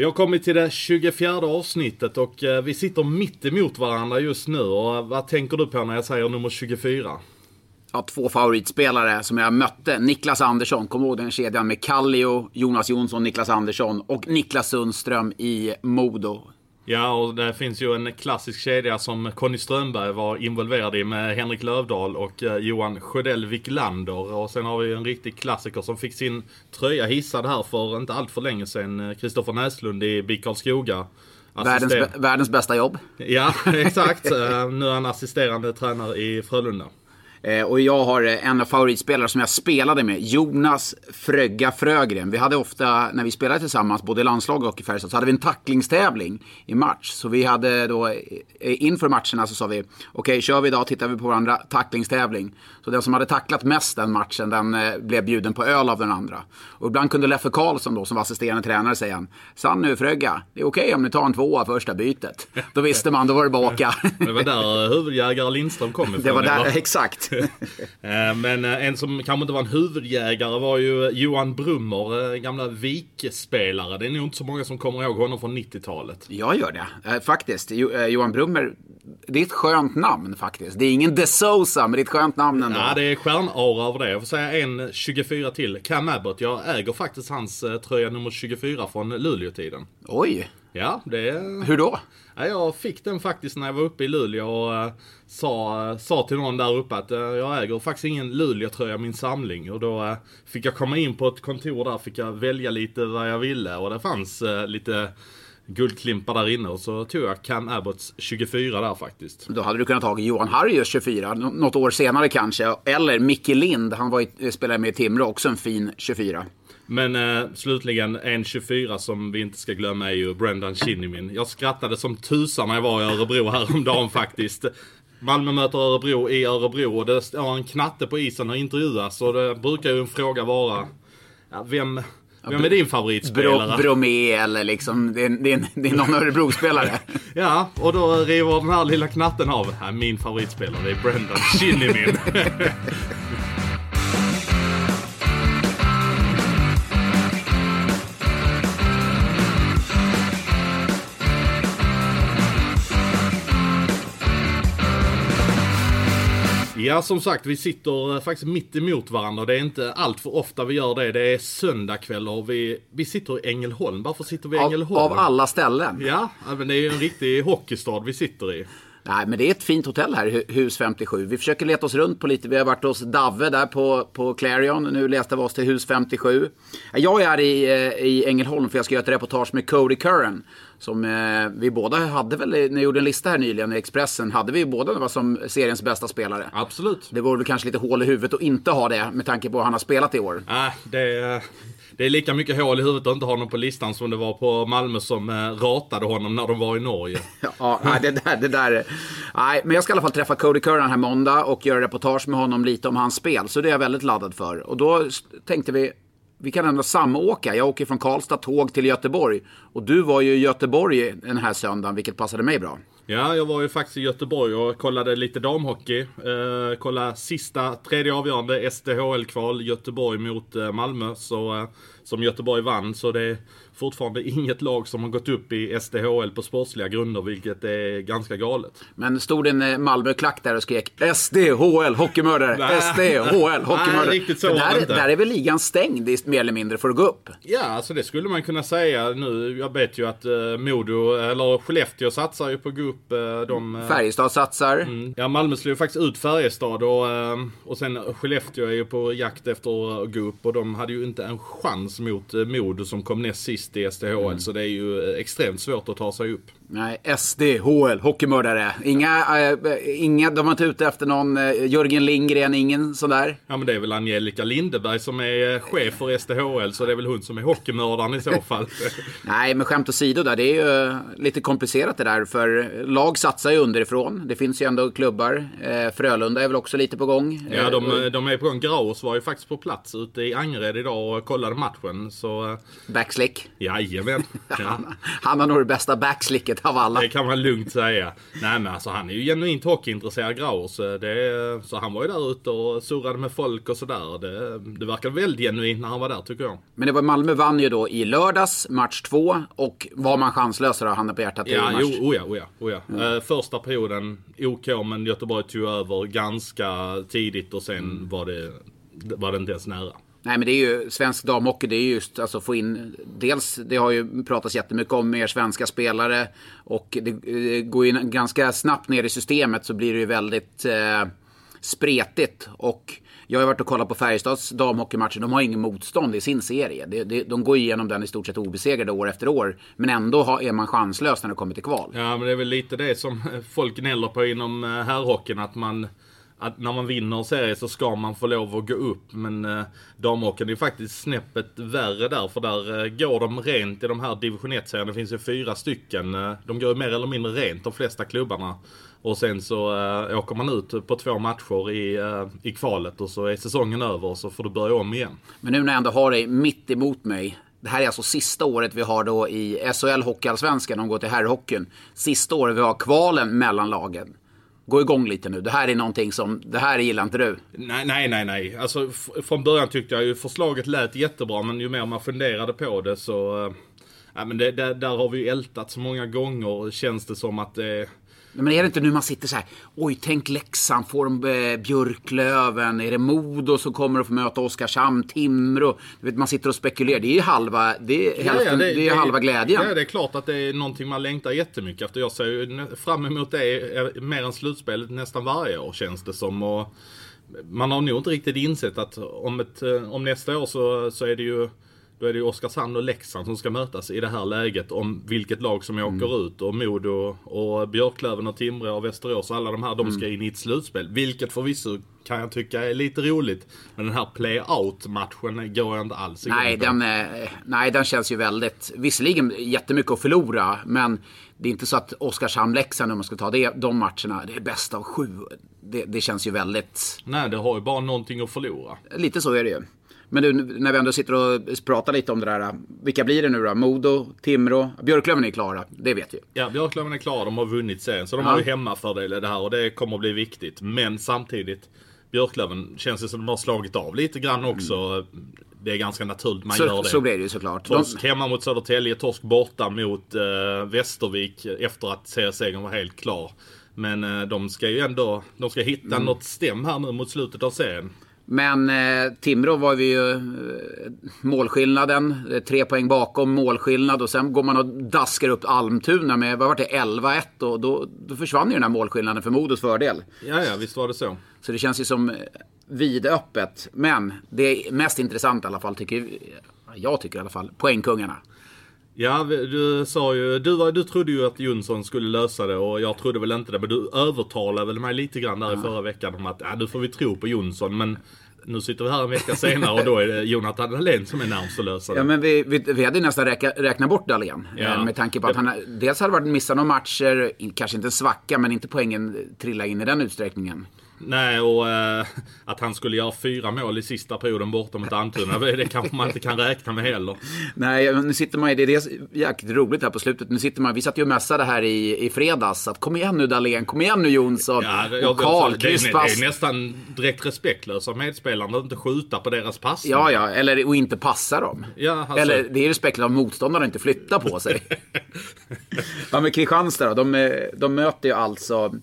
Vi har kommit till det 24 avsnittet och eh, vi sitter mitt emot varandra just nu. Och eh, vad tänker du på när jag säger nummer 24? Ja, två favoritspelare som jag mötte. Niklas Andersson, kommer ihåg den kedjan med Kallio, Jonas Jonsson, Niklas Andersson och Niklas Sundström i Modo. Ja, och det finns ju en klassisk kedja som Conny Strömberg var involverad i med Henrik Lövdahl och eh, Johan Sjödell Wiklander. Och sen har vi en riktig klassiker som fick sin tröja hissad här för inte allt för länge sedan. Kristoffer Näslund i BIK Karlskoga. Världens, världens bästa jobb. Ja, exakt. Eh, nu är han assisterande tränare i Frölunda. Eh, och jag har eh, en av favoritspelare som jag spelade med, Jonas Frögga Frögren. Vi hade ofta, när vi spelade tillsammans, både i landslag och i Färjestad, så hade vi en tacklingstävling i match. Så vi hade då, eh, inför matcherna så sa vi, okej okay, kör vi idag, tittar vi på varandra, tacklingstävling. Så den som hade tacklat mest den matchen, den blev bjuden på öl av den andra. Och ibland kunde Leffe Karlsson då, som var assisterande tränare, säga, Sann nu Frögga, det är okej okay om ni tar en tvåa första bytet. Då visste man, då var det bara att åka. det var där huvudjägare Lindström kom ifrån. Det var där, exakt. Eh, men eh, en som kanske inte var en huvudjägare var ju Johan Brummer, eh, gamla vikespelare. Det är nog inte så många som kommer ihåg honom från 90-talet. Jag gör det, faktiskt. Johan Brummer, det är ett skönt namn faktiskt. Det är ingen De Souza, men det är ett skönt namn ändå. Ja, det är stjärnara över det. Jag får säga en 24 till. Cam Abbott. Jag äger faktiskt hans tröja nummer 24 från Luleå-tiden. Oj! Ja, det... Hur då? Ja, jag fick den faktiskt när jag var uppe i Luleå och sa, sa till någon där uppe att uh, jag äger faktiskt ingen Luleå-tröja i min samling. Och då uh, fick jag komma in på ett kontor där, fick jag välja lite vad jag ville och det fanns lite guldklimpar där inne och så tog jag Cam Abbotts 24 där faktiskt. Då hade du kunnat ta Johan Harrius 24, något år senare kanske. Eller Micke Lind, han var spelade med i Timrå, också en fin 24. Men eh, slutligen en 24 som vi inte ska glömma är ju Brendan Shinnimin. Jag skrattade som tusan när jag var i Örebro häromdagen faktiskt. Malmö möter Örebro i Örebro och det står en knatte på isen och intervjuas. Och det brukar ju en fråga vara, ja, vem, vem är din favoritspelare? Bro, Bromé eller liksom, det är, det är, det är någon Örebro-spelare. ja, och då river den här lilla knatten av. Min favoritspelare det är Brendan Shinnimin. Ja, som sagt, vi sitter eh, faktiskt mitt emot varandra. Det är inte allt för ofta vi gör det. Det är söndagkväll och vi, vi sitter i Ängelholm. Varför sitter vi i Ängelholm? Av, av alla ställen. Ja, men det är ju en riktig hockeystad vi sitter i. Nej, men det är ett fint hotell här, hus 57. Vi försöker leta oss runt på lite. Vi har varit hos Dave där på, på Clarion. Nu läste vi oss till hus 57. Jag är i, eh, i Ängelholm för jag ska göra ett reportage med Cody Curran. Som eh, vi båda hade väl, när jag gjorde en lista här nyligen i Expressen, hade vi båda var som seriens bästa spelare. Absolut. Det vore väl kanske lite hål i huvudet att inte ha det med tanke på hur han har spelat i år. Nej, äh, det, det är lika mycket hål i huvudet att inte ha honom på listan som det var på Malmö som eh, ratade honom när de var i Norge. ja, nej, det där, det där. Nej, men jag ska i alla fall träffa Cody Curran här måndag och göra reportage med honom lite om hans spel. Så det är jag väldigt laddad för. Och då tänkte vi, vi kan ändå samåka. Jag åker från Karlstad tåg till Göteborg. Och du var ju i Göteborg den här söndagen, vilket passade mig bra. Ja, jag var ju faktiskt i Göteborg och kollade lite damhockey. Eh, kollade sista, tredje avgörande SDHL-kval, Göteborg mot eh, Malmö. Så, eh, som Göteborg vann, så det fortfarande inget lag som har gått upp i SDHL på sportsliga grunder, vilket är ganska galet. Men stod en eh, Malmö-klack där och skrek SDHL hockeymördare, SDHL hockeymördare? Nej, riktigt så där, inte. där är väl ligan stängd mer eller mindre för att gå upp? Ja, alltså det skulle man kunna säga nu. Jag vet ju att uh, Modo, eller Skellefteå satsar ju på att gå upp. Uh, de, uh, Färjestad satsar. Mm. Ja, Malmö slog faktiskt ut Färjestad och, uh, och sen Skellefteå är ju på jakt efter att gå upp och de hade ju inte en chans mot Modo som kom näst sist sist i SDHL. Mm. Så det är ju extremt svårt att ta sig upp. Nej, SDHL, hockeymördare. Inga, äh, inga, de var inte ute efter någon äh, Jörgen Lindgren, ingen sådär? Ja men det är väl Angelica Lindeberg som är chef för SDHL, så det är väl hon som är hockeymördaren i så fall. Nej, men skämt åsido där, det är ju lite komplicerat det där. För lag satsar ju underifrån. Det finns ju ändå klubbar. Eh, Frölunda är väl också lite på gång. Ja, de, Eh, de är på gång. Graus var ju faktiskt på plats ute i Angered idag och kollade matchen. Så, eh, Backslick. Jajamän. Ja. Han har nog det bästa backslicket av alla. Det kan man lugnt säga. Nej men alltså han är ju genuint hockeyintresserad Graus. Det, är- så han var ju där ute och surrade med folk och sådär. Det, det verkar väldigt genuint när han var där tycker jag. Men det var Malmö vann ju då i lördags, match två. Och var man chanslös då, handen på hjärtat, Ja, jo, oh ja, oh ja, oh ja. Eh, första perioden OK, men Göteborg tog över ganska tidigt och sen Mm. var, det, var det inte ens nära. Nej men det är ju, svensk damhockey det är ju just alltså få in, dels det har ju pratats jättemycket om mer svenska spelare och det, det går ju ganska snabbt ner i systemet så blir det ju väldigt eh, spretigt och jag har varit och kollat på Färjestads damhockeymatcher, de har ingen motstånd i sin serie. De, de, de går igenom den i stort sett obesegrade år efter år. Men ändå har, är man chanslös när det kommer till kval. Ja, men det är väl lite det som folk gnäller på inom eh, herrhockeyn. Att man att när man vinner en serie så ska man få lov att gå upp. Men eh, damhockeyn är ju faktiskt snäppet värre där. För där eh, går de rent i de här division 1-serierna. Det finns ju fyra stycken. Eh, de går ju mer eller mindre rent de flesta klubbarna. Och sen så eh, åker man ut på två matcher i, eh, i kvalet och så är säsongen över och så får du börja om igen. Men nu när jag ändå har dig mitt emot mig. Det här är alltså sista året vi har då i SHL Hockeyallsvenskan, de går till herrhockeyn. Sista året vi har kvalen mellan lagen. Gå igång lite nu. Det här är någonting som, det här gillar inte du. Nej, nej, nej, nej. Alltså från början tyckte jag ju förslaget lät jättebra men ju mer man funderade på det så... Äh, men det, där, där har vi ju ältat så många gånger känns det som att det... Men är det inte nu man sitter så här, oj tänk Leksand, får de eh, Björklöven, är det Modo som kommer att få möta Oskarshamn, Timrå? Du vet, man sitter och spekulerar, det är ju halva, det är, hälften, det, är ju halva glädjen. Ja, det är klart att det är någonting man längtar jättemycket efter. Jag ser fram emot det eh, mer än slutspelet nästan varje år känns det som. Och man har nog inte riktigt insett att om, ett, eh, om nästa år så, så är det ju då är det ju Oskarshamn och Leksand som ska mötas i det här läget om vilket lag som åker Mm. ut. Och Modo och Björklöven och Timrå och Västerås och alla de här, de ska Mm. in i ett slutspel. Vilket förvisso kan jag tycka är lite roligt. Men den här play-out-matchen går jag inte alls igång Nej den, eh, nej, den känns ju väldigt... Visserligen jättemycket att förlora, men det är inte så att Oskarshamn-Leksand, om man ska ta det, de matcherna, det är bästa av sju. Det, det känns ju väldigt... Nej, det har ju bara någonting att förlora. Lite så är det ju. Men du, när vi ändå sitter och pratar lite om det där. Vilka blir det nu då? Modo, Timrå, Björklöven är klara, det vet vi. Ja, Björklöven är klara. De har vunnit serien. Så de Ja. har ju hemmafördel i det här och det kommer att bli viktigt. Men samtidigt, Björklöven känns det som de har slagit av lite grann också. Det är ganska naturligt man gör Så, det. så blir det ju såklart. De, Torsk hemma mot Södertälje, torsk borta mot eh, Västervik efter att seriesegern var helt klar. Men eh, de ska ju ändå, de ska hitta Mm. något stäm här nu mot slutet av serien. Men eh, Timrå var vi ju eh, målskillnaden, eh, tre poäng bakom målskillnad och sen går man och daskar upp Almtuna med, vad var det, 11-1 och då, då försvann ju den här målskillnaden för Modos fördel. Ja, ja, visst var det så. Så det känns ju som eh, vidöppet. Men det är mest intressant i alla fall, tycker jag tycker i alla fall, poängkungarna. Ja, du sa ju, du, du trodde ju att Jonsson skulle lösa det och jag trodde väl inte det. Men du övertalade väl mig lite grann där i förra veckan om att ja, nu får vi tro på Jonsson. Men nu sitter vi här en vecka senare och då är det Jonathan Dahlén som är närmast att lösa det. Ja, men vi, vi, vi hade ju nästan räkna, räknat bort Dahlén. Ja. Eh, Med tanke på att han dels hade varit missat några matcher, kanske inte en svacka, men inte poängen trilla in i den utsträckningen. Nej, och eh, att han skulle göra fyra mål i sista perioden borta mot Almtuna, det kanske man inte kan räkna med heller. Nej, men nu sitter man ju, det är det jäkligt roligt här på slutet. Nu sitter man, vi satt ju och mässade här i, i fredags, att kom igen nu Dahlén, kom igen nu Jonsson. Ja, och Karl, det, det är nästan direkt respektlöst av medspelarna att inte skjuta på deras pass. Ja, ja, eller och inte passa dem. Ja, alltså- Eller det är respektlöst av motståndaren att inte flytta på sig. ja, men Kristianstad då, de, eh, de möter ju alltså...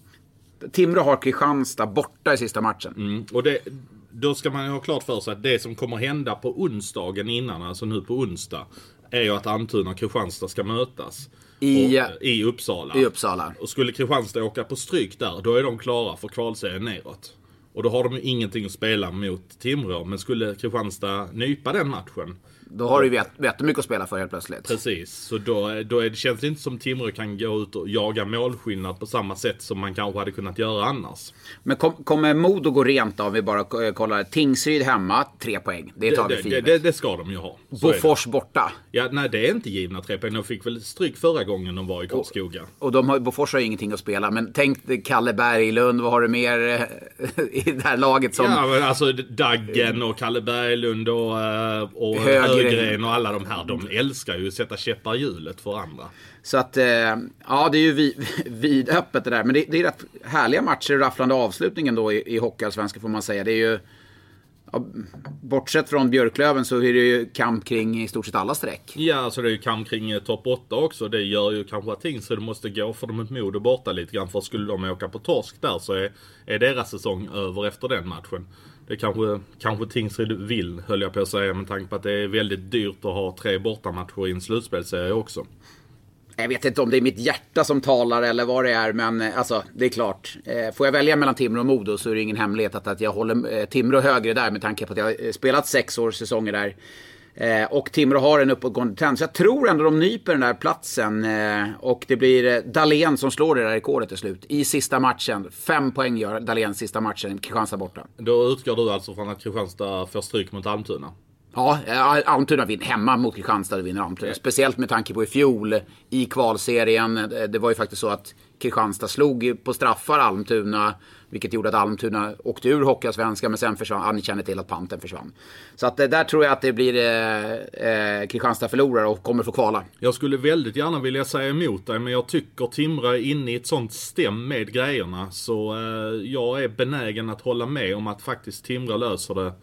Timrå har Kristianstad borta i sista matchen. Mm, och det, då ska man ju ha klart för sig att det som kommer hända på onsdagen innan, alltså nu på onsdag, är ju att Almtuna och Kristianstad ska mötas. I- och, I Uppsala. I Uppsala. Och skulle Kristianstad åka på stryk där, då är de klara för kvalserien neråt. Och då har de ju ingenting att spela mot Timrå. Men skulle Kristianstad nypa den matchen, Då har du ju jättemycket att spela för helt plötsligt. Precis, så då, då är det, känns det inte som Timrå kan gå ut och jaga målskillnad på samma sätt som man kanske hade kunnat göra annars. Men kom, kommer Modo gå rent då, om vi bara eh, kollar? Tingsryd hemma, tre poäng. Det tar vi Det, för det, det, det ska de ju ha. Så. Bofors borta. Ja, nej det är inte givna tre poäng. De fick väl stryk förra gången de var i Karlskoga. Och de har, Bofors har ju ingenting att spela. Men tänk Kalle Berglund, vad har du mer eh, i det här laget som... Ja, men alltså Daggen och Kalle Berglund och, eh, och Högren. Högren och alla de här. De älskar ju att sätta käppar i hjulet för andra. Så att, eh, ja det är ju vid, vidöppet det där. Men det, det är rätt härliga matcher, rafflande avslutningen då i, i Hockeyallsvenskan får man säga. Det är ju, ja, bortsett från Björklöven så är det ju kamp kring i stort sett alla streck. Ja, alltså det är ju kamp kring eh, topp 8 också. Det gör ju kanske att Tingsryd måste gå för de ett Modo borta lite grann. För skulle de åka på torsk där så är, är deras säsong över efter den matchen. Det kanske, kanske Tingsryd vill, höll jag på att säga, med tanke på att det är väldigt dyrt att ha tre bortamatcher i en slutspelsserie också. Jag vet inte om det är mitt hjärta som talar eller vad det är, men eh, alltså det är klart. Eh, får jag välja mellan Timrå och Modo så är det ingen hemlighet att, att jag håller eh, Timrå högre där med tanke på att jag har spelat sex års säsonger där. Eh, och Timrå har en uppåtgående trend. Så jag tror ändå de nyper den där platsen. Eh, och det blir Dalen Dahlén som slår det där rekordet till slut. I sista matchen. Fem poäng gör Dahlén sista matchen. Kristianstad borta. Då utgår du alltså från att Kristianstad får stryk mot Almtuna? Ja, eh, Almtuna vinner hemma mot Kristianstad. vinner Almtuna. Speciellt med tanke på i fjol i kvalserien. Eh, Det var ju faktiskt så att Kristianstad slog på straffar Almtuna. Vilket gjorde att Almtuna åkte ur Hockeyallsvenskan men sen försvann. Ja, ni känner till att panten försvann. Så att eh, där tror jag att det blir eh, eh, Kristianstad förlorar och kommer få kvala. Jag skulle väldigt gärna vilja säga emot dig, men jag tycker Timrå är inne i ett sånt stäm med grejerna. Så eh, jag är benägen att hålla med om att faktiskt Timrå löser det.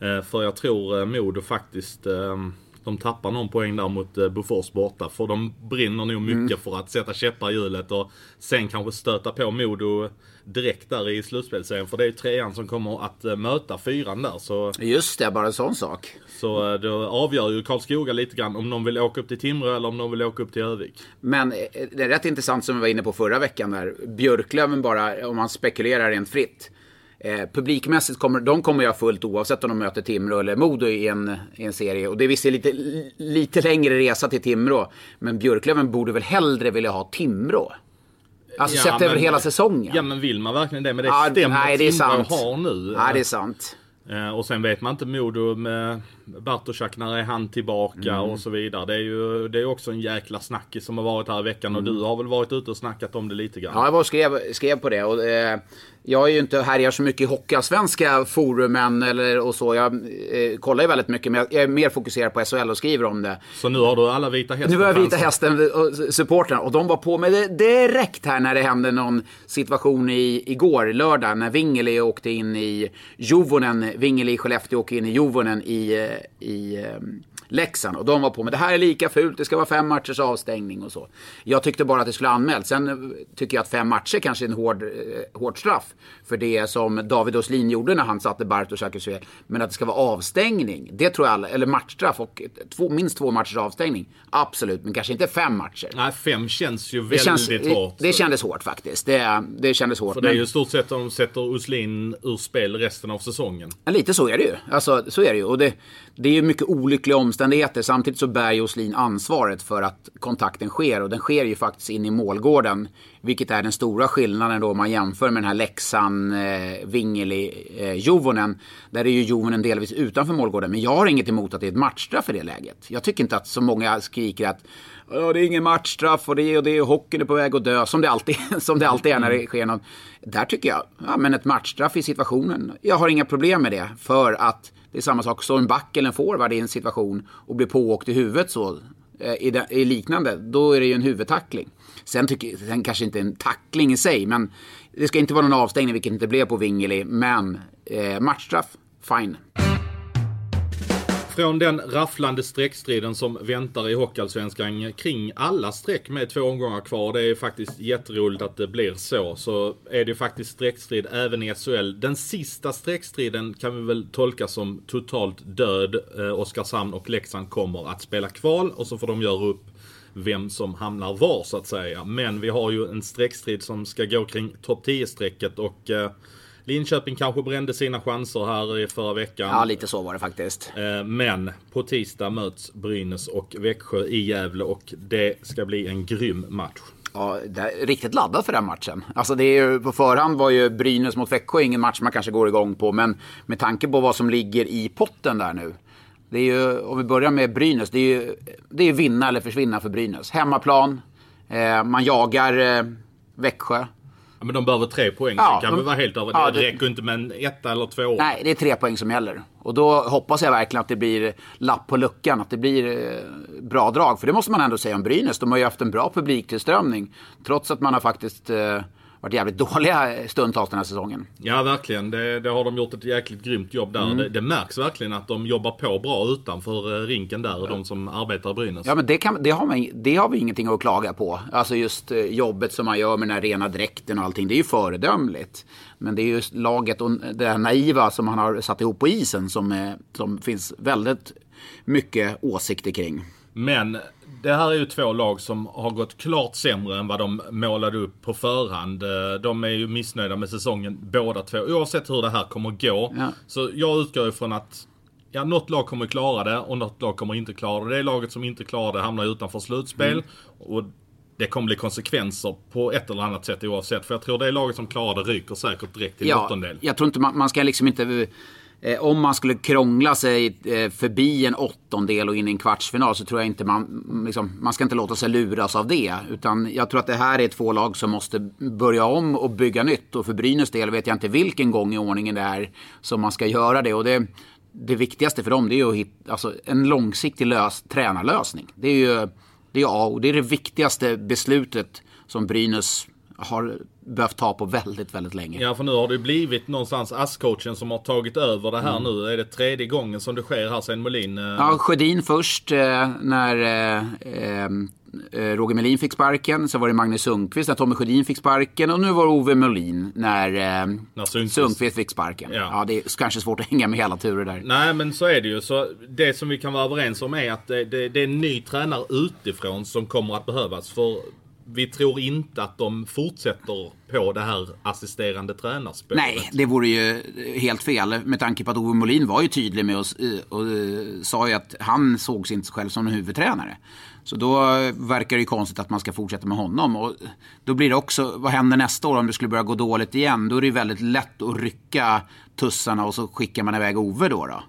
Eh, för jag tror eh, Modo faktiskt, eh, de tappar någon poäng där mot eh, Bofors borta. För de brinner nog mycket för att sätta käppar i hjulet och sen kanske stöta på Modo direkt där i slutspelsserien. För det är ju trean som kommer att möta fyran där. Så Just det, bara en sån sak. så då avgör ju Karlskoga lite grann om de vill åka upp till Timrå eller om de vill åka upp till Övik. Men det är rätt intressant som vi var inne på förra veckan där. Björklöven bara, om man spekulerar rent fritt. Eh, publikmässigt kommer de kommer jag fullt oavsett om de möter Timrå eller Modo i en, i en serie. Och det är visserligen lite, lite längre resa till Timrå. Men Björklöven borde väl hellre vilja ha Timrå? Alltså Ja, sett över men- hela säsongen. Ja men vill man verkligen det med det Ja, stämmer nej, det är Timrå sant. har nu? Nej, det är sant. Eh, Och sen vet man inte Modo med Bartoszak, när är han tillbaka Mm. och så vidare. Det är ju det är också en jäkla snackis som har varit här i veckan och du har väl varit ute och snackat om det lite grann. Mm. Ja, jag var och skrev, skrev på det. Och, eh, jag är ju inte härjar så mycket i hockeyallsvenska forumen eller och så. Jag eh, kollar ju väldigt mycket, men jag är mer fokuserad på SHL och skriver om det. Så nu har du alla vita hästar Nu var jag Vita fansen. Hästen och de var på med det direkt här när det hände någon situation i, igår, lördag, när Wingeli åkte in i Jovonen. Wingeli i Skellefteå åker in i Jovonen i, eh, i ehm, Leksand. Och de var på med det här är lika fult, det ska vara fem matchers avstängning och så. Jag tyckte bara att det skulle anmält. Sen eh, tycker jag att fem matcher kanske är en hård, eh, hårt straff. För det som David Åslin gjorde när han satte Bartosz i spel. Men att det ska vara avstängning, det tror jag alla, eller matchstraff och två, minst två matchers avstängning. Absolut, men kanske inte fem matcher. Nej, fem känns ju Det, väldigt känns, hårt. det, det kändes hårt faktiskt. Det, det kändes hårt. För det är Men- ju i stort sett att de sätter Uslin ur spel resten av säsongen. Ja, lite så är det ju. Alltså, så är det ju. Och det, det är ju mycket olyckliga omständigheter. Samtidigt så bär ju ansvaret för att kontakten sker. Och den sker ju faktiskt in i målgården. Vilket är den stora skillnaden då om man jämför med den här Leksand, eh, Wingeli, eh, Jovonen. Där är ju Jovonen delvis utanför målgården. Men jag har inget emot att det är ett matchstraff i det läget. Jag tycker inte att så många skriker att Ja, det är ingen matchstraff och det och det och hockeyn är på väg att dö. Som det alltid, som det alltid är när det sker något. Där tycker jag, ja men ett matchstraff i situationen. Jag har inga problem med det. För att det är samma sak, står en back eller en forward i en situation och blir pååkt i huvudet så. Eh, I, det, I liknande, då är det ju en huvudtackling. Sen, tycker, sen kanske inte en tackling i sig, men det ska inte vara någon avstängning, vilket inte blev på Wingeli. Men eh, matchstraff, fine. Från den rafflande streckstriden som väntar i Hockeyallsvenskan kring alla streck med två omgångar kvar. Det är faktiskt jätteroligt att det blir så. Så är det faktiskt streckstrid även i SHL. Den sista streckstriden kan vi väl tolka som totalt död. Eh, Oskarshamn och Leksand kommer att spela kval och så får de göra upp vem som hamnar var så att säga. Men vi har ju en streckstrid som ska gå kring topp 10-strecket och eh, Linköping kanske brände sina chanser här i förra veckan. Ja, lite så var det faktiskt. Eh, Men på tisdag möts Brynäs och Växjö i Gävle och det ska bli en grym match. Ja, riktigt laddad för den matchen. Alltså det är ju, på förhand var ju Brynäs mot Växjö ingen match man kanske går igång på. Men med tanke på vad som ligger i potten där nu. Det är ju, om vi börjar med Brynäs, det är ju det är vinna eller försvinna för Brynäs. Hemmaplan, eh, man jagar eh, Växjö. Ja, men de behöver tre poäng, Ja, kan de- vara helt över. ja, det räcker inte med en etta eller två. Nej, det är tre poäng som gäller. Och då hoppas jag verkligen att det blir lapp på luckan, att det blir eh, bra drag. För det måste man ändå säga om Brynäs. De har ju haft en bra publiktillströmning. Trots att man har faktiskt eh, varit jävligt dåliga stundtals den här säsongen. Ja, verkligen. Det, det har de gjort ett jäkligt grymt jobb Mm. där. Det, det märks verkligen att de jobbar på bra utanför eh, rinken där, de som arbetar i Brynäs. Ja, men det, kan, det, har man, det har vi ingenting att klaga på. Alltså just eh, jobbet som man gör med den här rena dräkten och allting. Det är ju föredömligt. Men det är just laget och det här naiva som han har satt ihop på isen som, eh, som finns väldigt mycket åsikter kring. Men det här är ju två lag som har gått klart sämre än vad de målade upp på förhand. Eh, De är ju missnöjda med säsongen båda två. Oavsett hur det här kommer gå. Ja. Så jag utgår ifrån att ja, något lag kommer klara det och något lag kommer inte klara det. Det laget som inte klarar det hamnar utanför slutspel. Mm. Och det kommer bli konsekvenser på ett eller annat sätt oavsett. För jag tror det laget som klarar det ryker säkert direkt till Ja, åttondel. jag tror inte man, man ska liksom inte... Eh, om man skulle krångla sig eh, förbi en åttondel och in i en kvartsfinal så tror jag inte man... Mm, liksom, man ska inte låta sig luras av det. Utan jag tror att det här är två lag som måste börja om och bygga nytt. Och för Brynäs del vet jag inte vilken gång i ordningen det är som man ska göra det. Och det, det viktigaste för dem det är ju att hitta alltså, en långsiktig lös, tränarlösning. Det är ju det är och det är det viktigaste beslutet som Brynäs har behövt ta på väldigt, väldigt länge. Ja, för nu har det blivit någonstans ASS-coachen som har tagit över det här Mm. nu. Är det tredje gången som det sker här sen Molin? eh, Ja, Sjödin först eh, när eh, Roger Melin fick sparken. Så var det Magnus Sundqvist när Tommy Sjödin fick sparken. Och nu var det Ove Melin när, När Sundqvist- Sundqvist fick sparken. Ja. Ja. det är kanske svårt att hänga med hela turer där. Nej men så är det ju. Så det som vi kan vara överens om är att det, det, det är en ny tränare utifrån som kommer att behövas. För vi tror inte att de fortsätter på det här assisterande tränarspåret. Nej, det vore ju helt fel med tanke på att Ove Molin var ju tydlig med oss eh, och eh, sa ju att han såg sig inte själv som en huvudtränare. Så då verkar det ju konstigt att man ska fortsätta med honom. Och då blir det också, vad händer nästa år om det skulle börja gå dåligt igen? Då är det ju väldigt lätt att rycka tussarna och så skickar man iväg Ove då. då.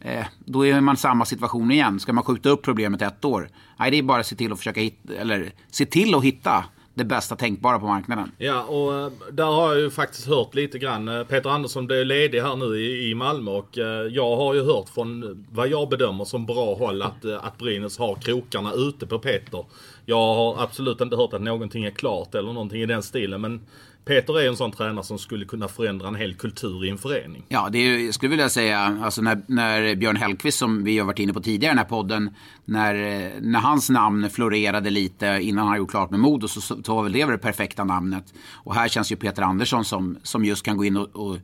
Eh, då är man i samma situation igen. Ska man skjuta upp problemet ett år? Nej, det är bara att se till att försöka hitta, eller se till att hitta det bästa tänkbara på marknaden. Ja, och eh, där har jag ju faktiskt hört lite grann. Eh, Peter Andersson blev ledig här nu i, Malmö och eh, jag har ju hört från vad jag bedömer som bra håll att, att Brynäs har krokarna ute på Peter. Jag har absolut inte hört att någonting är klart eller någonting i den stilen men Peter är en sån tränare som skulle kunna förändra en hel kultur i en förening. Ja, det är, jag skulle vilja säga, alltså när, när Björn Hellkvist som vi har varit inne på tidigare i den här podden, när, när hans namn florerade lite innan han gjort klart med Modo så, så var väl det det perfekta namnet. Och här känns ju Peter Andersson som, som just kan gå in och, och,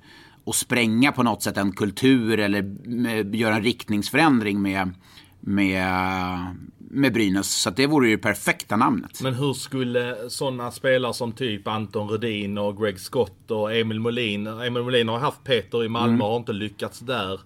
och spränga på något sätt en kultur eller med, göra en riktningsförändring med, med, med Brynäs. Så det vore ju det perfekta namnet. Men hur skulle sådana spelare som typ Anton Rudin och Greg Scott och Emil Molin. Emil Molin har haft Peter i Malmö och har inte lyckats där.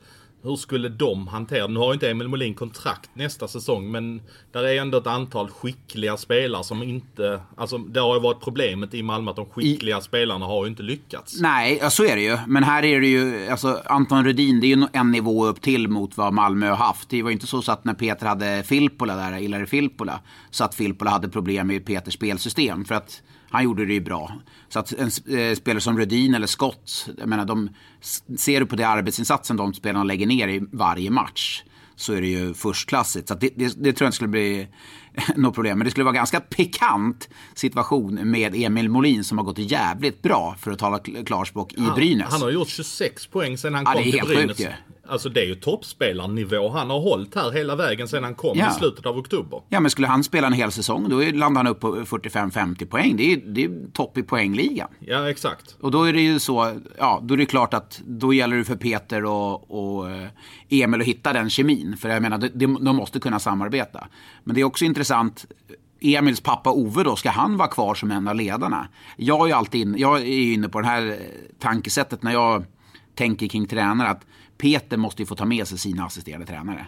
Hur skulle de hantera Nu har ju inte Emil Molin kontrakt nästa säsong men där är ändå ett antal skickliga spelare som inte... Alltså det har ju varit problemet i Malmö att de skickliga spelarna har ju inte lyckats. Nej, ja, så är det ju. Men här är det ju, alltså Anton Rudin, det är ju en nivå upp till mot vad Malmö har haft. Det var ju inte så att när Peter hade Filppula där, Ilari Filppula, så att Filppula hade problem med Peters spelsystem. För att han gjorde det ju bra. Så att en eh, spelare som Rudin eller Scott, jag menar de, ser du på det arbetsinsatsen de spelarna lägger ner i varje match så är det ju förstklassigt. Så det, det, det tror jag inte skulle bli något problem. Men det skulle vara ganska pikant situation med Emil Molin som har gått jävligt bra, för att tala kl- klarspråk, i Brynäs. Han har gjort 26 poäng sen han Ja, kom till helt Brynäs. sjukt ju. Alltså det är ju toppspelarnivå han har hållit här hela vägen sen han kom Ja. i slutet av oktober. Ja, men skulle han spela en hel säsong, då landar han upp på 45-50 poäng. Det är, det är topp i poängligan. Ja exakt. Och då är det ju så, ja, då är det klart att då gäller det för Peter och, och eh, Emil att hitta den kemin. För jag menar, de, de måste kunna samarbeta. Men det är också intressant, Emils pappa Ove då, ska han vara kvar som en av ledarna? Jag är, alltid in, jag är ju inne på det här tankesättet när jag tänker kring tränare att Peter måste ju få ta med sig sina assisterande tränare.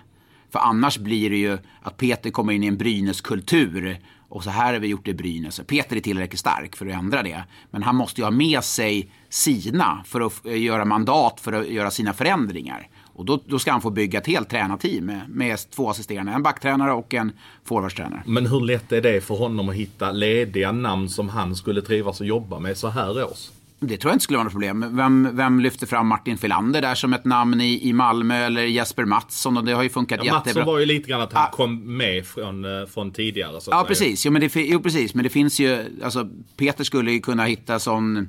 För annars blir det ju att Peter kommer in i en Brynäs-kultur. Och så här har vi gjort det i Brynäs. Peter är tillräckligt stark för att ändra det. Men han måste ju ha med sig sina för att göra mandat för att göra sina förändringar. Och då, då ska han få bygga ett helt tränarteam med, med två assisterande. En backtränare och en forwardstränare. Men hur lätt är det för honom att hitta lediga namn som han skulle trivas att jobba med så här års? Det tror jag inte skulle vara något problem. Vem, vem lyfter fram Martin Filander där som ett namn i, i Malmö eller Jesper Mattsson? Och det har ju funkat ja, jättebra. Mattsson var ju lite grann att han ah. kom med från, eh, från tidigare. Så ja, precis. Jo, men det, jo, precis. Men det finns ju, alltså Peter skulle ju kunna hitta sån,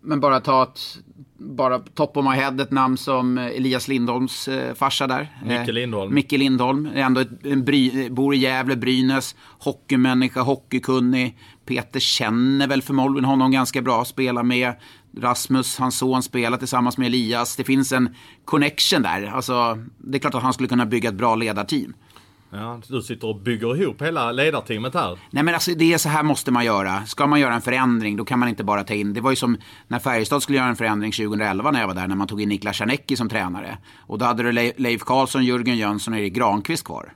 men bara ta ett, bara top of my head ett namn som Elias Lindholms eh, farsa där. Micke eh, Lindholm. Micke Lindholm. Ändå ett, en bry, bor i Gävle, Brynäs. Hockeymänniska, hockeykunnig. Peter känner väl förmodligen honom ganska bra. Spelar med Rasmus, hans son, spelar tillsammans med Elias. Det finns en connection där. Alltså, det är klart att han skulle kunna bygga ett bra ledarteam. Ja, du sitter och bygger ihop hela ledarteamet här. Nej men alltså det är så här måste man göra. Ska man göra en förändring då kan man inte bara ta in. Det var ju som när Färjestad skulle göra en förändring 2011 när jag var där. När man tog in Niklas Czernecki som tränare. Och då hade du Leif Karlsson, Jörgen Jönsson och Erik Granqvist kvar.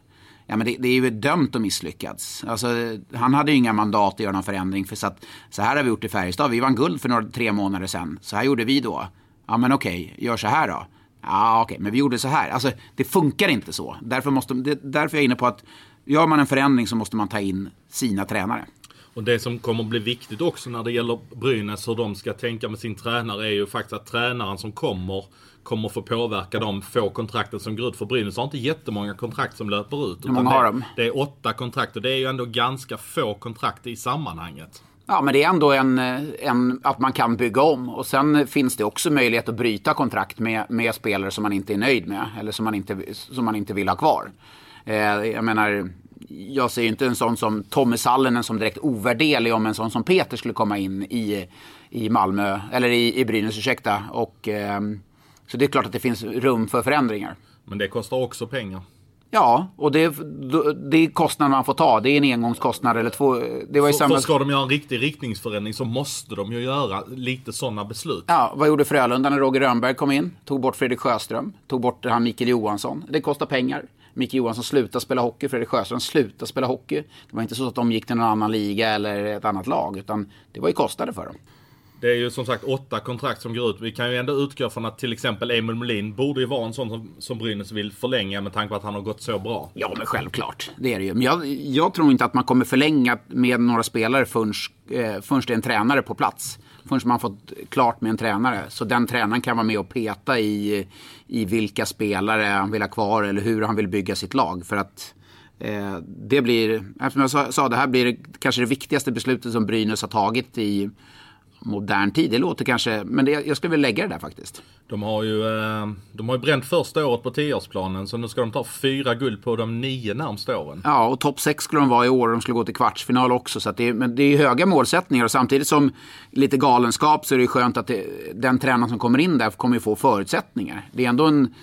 Ja, men det, det, är ju dömt att misslyckas. Alltså, han hade ju inga mandat att göra någon förändring. För så, att, så här har vi gjort i Färjestad. Vi vann guld för några, tre månader sedan. Så här gjorde vi då. Ja men okej, gör så här då. Ja okej, men vi gjorde så här. Alltså det funkar inte så. Därför, måste, det, därför är jag inne på att gör man en förändring så måste man ta in sina tränare. Och det som kommer att bli viktigt också när det gäller Brynäs, hur de ska tänka med sin tränare, är ju faktiskt att tränaren som kommer kommer få påverka de få kontrakten som går ut. För Brynäs har inte jättemånga kontrakt som löper ut. Hur många har de? Det är åtta kontrakt och det är ju ändå ganska få kontrakt i sammanhanget. Ja, men det är ändå en, en, att man kan bygga om. Och sen finns det också möjlighet att bryta kontrakt med, med spelare som man inte är nöjd med. Eller som man inte, som man inte vill ha kvar. Eh, jag menar, jag ser ju inte en sån som Tommy Sallinen som direkt ovärderlig om en sån som Peter skulle komma in i, i Malmö, eller i, i Brynäs, ursäkta. Och, eh, så det är klart att det finns rum för förändringar. Men det kostar också pengar. Ja, och det, det är kostnaden man får ta. Det är en engångskostnad eller två. Det var i samma... För ska de göra en riktig riktningsförändring så måste de ju göra lite sådana beslut. Ja, vad gjorde Frölunda när Roger Rönnberg kom in? Tog bort Fredrik Sjöström, tog bort han Mikael Johansson. Det kostar pengar. Micke Johansson slutade spela hockey, Fredrik Sjöström slutade spela hockey. Det var inte så att de gick till någon annan liga eller ett annat lag, utan det var ju kostnader för dem. Det är ju som sagt åtta kontrakt som går ut. Vi kan ju ändå utgå från att till exempel Emil Molin borde ju vara en sån som, som Brynäs vill förlänga med tanke på att han har gått så bra. Ja, men självklart. Det är det ju. Men jag, jag tror inte att man kommer förlänga med några spelare förrän, eh, förrän det är en tränare på plats. Förrän man fått klart med en tränare. Så den tränaren kan vara med och peta i, i vilka spelare han vill ha kvar eller hur han vill bygga sitt lag. För att eh, det blir, som jag sa, sa, det här blir kanske det viktigaste beslutet som Brynäs har tagit i modern tid. Det låter kanske, men det, jag skulle vilja lägga det där faktiskt. De har ju, eh, de har ju bränt första året på tioårsplanen så nu ska de ta fyra guld på de nio närmsta åren. Ja, och topp sex skulle de vara i år och de skulle gå till kvartsfinal också. Så det, men det är höga målsättningar och samtidigt som lite galenskap så är det skönt att det, den tränaren som kommer in där kommer få förutsättningar. Det är ändå en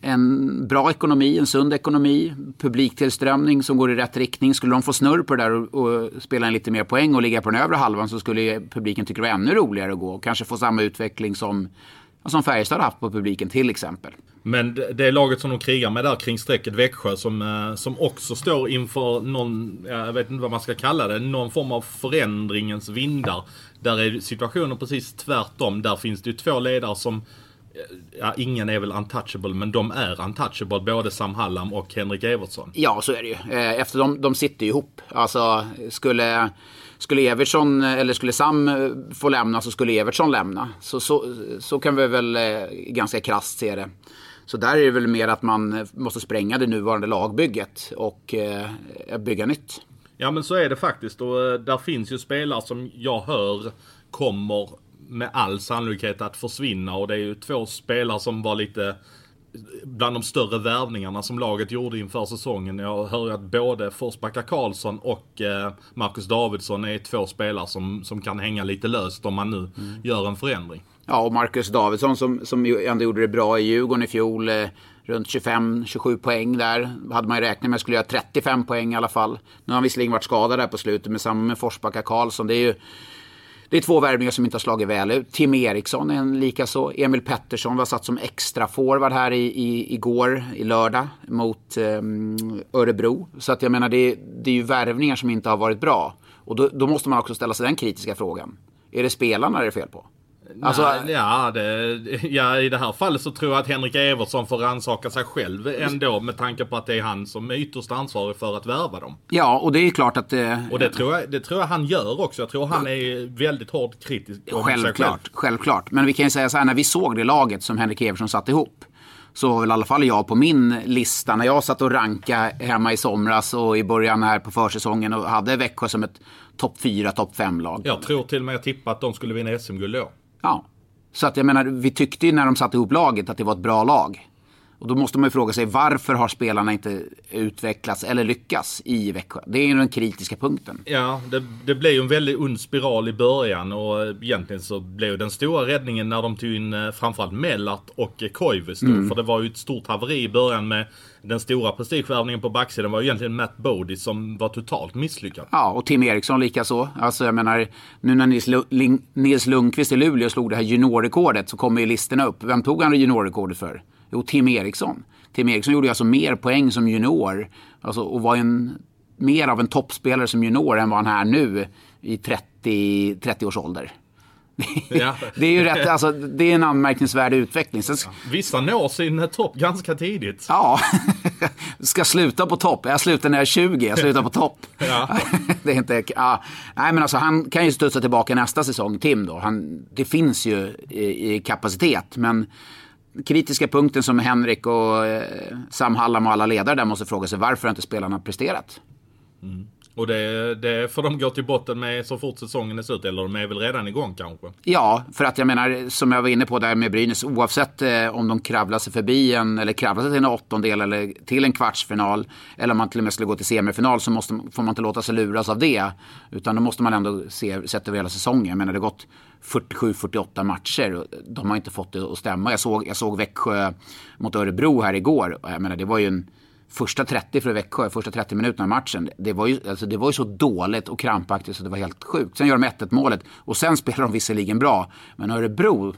en bra ekonomi, en sund ekonomi, publiktillströmning som går i rätt riktning. Skulle de få snurr på det där och, och spela en lite mer poäng och ligga på den övre halvan så skulle publiken tycka det var ännu roligare att gå och kanske få samma utveckling som, som Färjestad haft på publiken till exempel. Men det det laget som de krigar med där kring strecket Växjö som, eh, som också står inför någon, jag vet inte vad man ska kalla det, någon form av förändringens vindar. Där är situationen precis tvärtom. Där finns det ju två ledare som ja, ingen är väl untouchable, men de är untouchable. Både Sam Hallam och Henrik Evertsson. Ja, så är det ju. Eh, efter de, de sitter ju ihop. Alltså, skulle, skulle Evertsson, eller skulle Sam eh, få lämna så skulle Evertsson lämna. Så, så, så kan vi väl eh, ganska krasst se det. Så där är det väl mer att man måste spränga det nuvarande lagbygget och bygga nytt. Ja men så är det faktiskt och där finns ju spelare som jag hör kommer med all sannolikhet att försvinna och det är ju två spelare som var lite bland de större värvningarna som laget gjorde inför säsongen. Jag hör ju att både Forsbacka Karlsson och eh, Marcus Davidsson är två spelare som, som kan hänga lite löst om man nu mm. gör en förändring. Ja, och Marcus Davidsson som, som ändå gjorde det bra i Djurgården i fjol. Eh, runt 25-27 poäng där. Hade man ju räknat med skulle göra 35 poäng i alla fall. Nu har han visserligen varit skadad där på slutet, men samma med Forsbacka Karlsson. Det är ju det är två värvningar som inte har slagit väl ut. Tim Eriksson är en likaså. Emil Pettersson var satt som extra forward här i, i, igår, i lördag, mot um, Örebro. Så att jag menar, det, det är ju värvningar som inte har varit bra. Och då, då måste man också ställa sig den kritiska frågan. Är det spelarna det är fel på? Alltså, Nej, ja, det, ja, i det här fallet så tror jag att Henrik Evertsson får rannsaka sig själv ändå med tanke på att det är han som är ytterst ansvarig för att värva dem. Ja, och det är klart att... Eh, och det tror, jag, det tror jag han gör också. Jag tror han är väldigt hårt kritisk om självklart, sig själv. Självklart, men vi kan ju säga så här, när vi såg det laget som Henrik Evertsson satte ihop så var väl i alla fall jag på min lista när jag satt och ranka hemma i somras och i början här på försäsongen och hade Växjö som ett topp 4, topp 5-lag. Jag tror till och med jag tippade att de skulle vinna SM-guld då. Ja. Så att jag menar, vi tyckte ju när de satte ihop laget att det var ett bra lag. Och då måste man ju fråga sig varför har spelarna inte utvecklats eller lyckats i Växjö? Det är ju den kritiska punkten. Ja, det, det blev ju en väldigt ond spiral i början och egentligen så blev den stora räddningen när de tog in eh, framförallt Mellart och Koivis mm. För det var ju ett stort haveri i början med den stora prestigevärvningen på backsidan var egentligen Matt Bodie som var totalt misslyckad. Ja, och Tim Eriksson likaså. Alltså jag menar, nu när Nils, Lund Nils Lundqvist i Luleå slog det här juniorrekordet så kommer ju listorna upp. Vem tog han juniorrekordet för? Jo, Tim Eriksson. Tim Eriksson gjorde ju alltså mer poäng som junior alltså, och var en, mer av en toppspelare som junior än vad han är nu i 30, 30 års ålder. Ja. det är ju rätt, alltså, det är en anmärkningsvärd utveckling. Sen, ja, vissa når sin topp ganska tidigt. Ja, ska sluta på topp. Jag slutar när jag är 20, jag slutar på topp. Ja. det är inte, ja. Nej men alltså han kan ju studsa tillbaka nästa säsong, Tim då. Han, det finns ju i, i kapacitet, men kritiska punkten som Henrik och eh, Sam Hallam och alla ledare där måste fråga sig varför inte spelarna presterat? Mm. Och det, det får de gå till botten med så fort säsongen är slut. Eller de är väl redan igång kanske? Ja, för att jag menar som jag var inne på där med Brynäs. Oavsett eh, om de kravlar sig förbi en eller kravlar sig till en åttondel eller till en kvartsfinal. Eller om man till och med skulle gå till semifinal så måste, får man inte låta sig luras av det. Utan då måste man ändå se, sett över hela säsongen. Jag menar det har gått 47-48 matcher. Och de har inte fått det att stämma. Jag såg, jag såg Växjö mot Örebro här igår. Jag menar det var ju en första 30 för Växjö, första 30 minuterna av matchen, det var, ju, alltså, det var ju så dåligt och krampaktigt så det var helt sjukt. Sen gör de 1-1 målet och sen spelar de visserligen bra. Men Örebro, uh,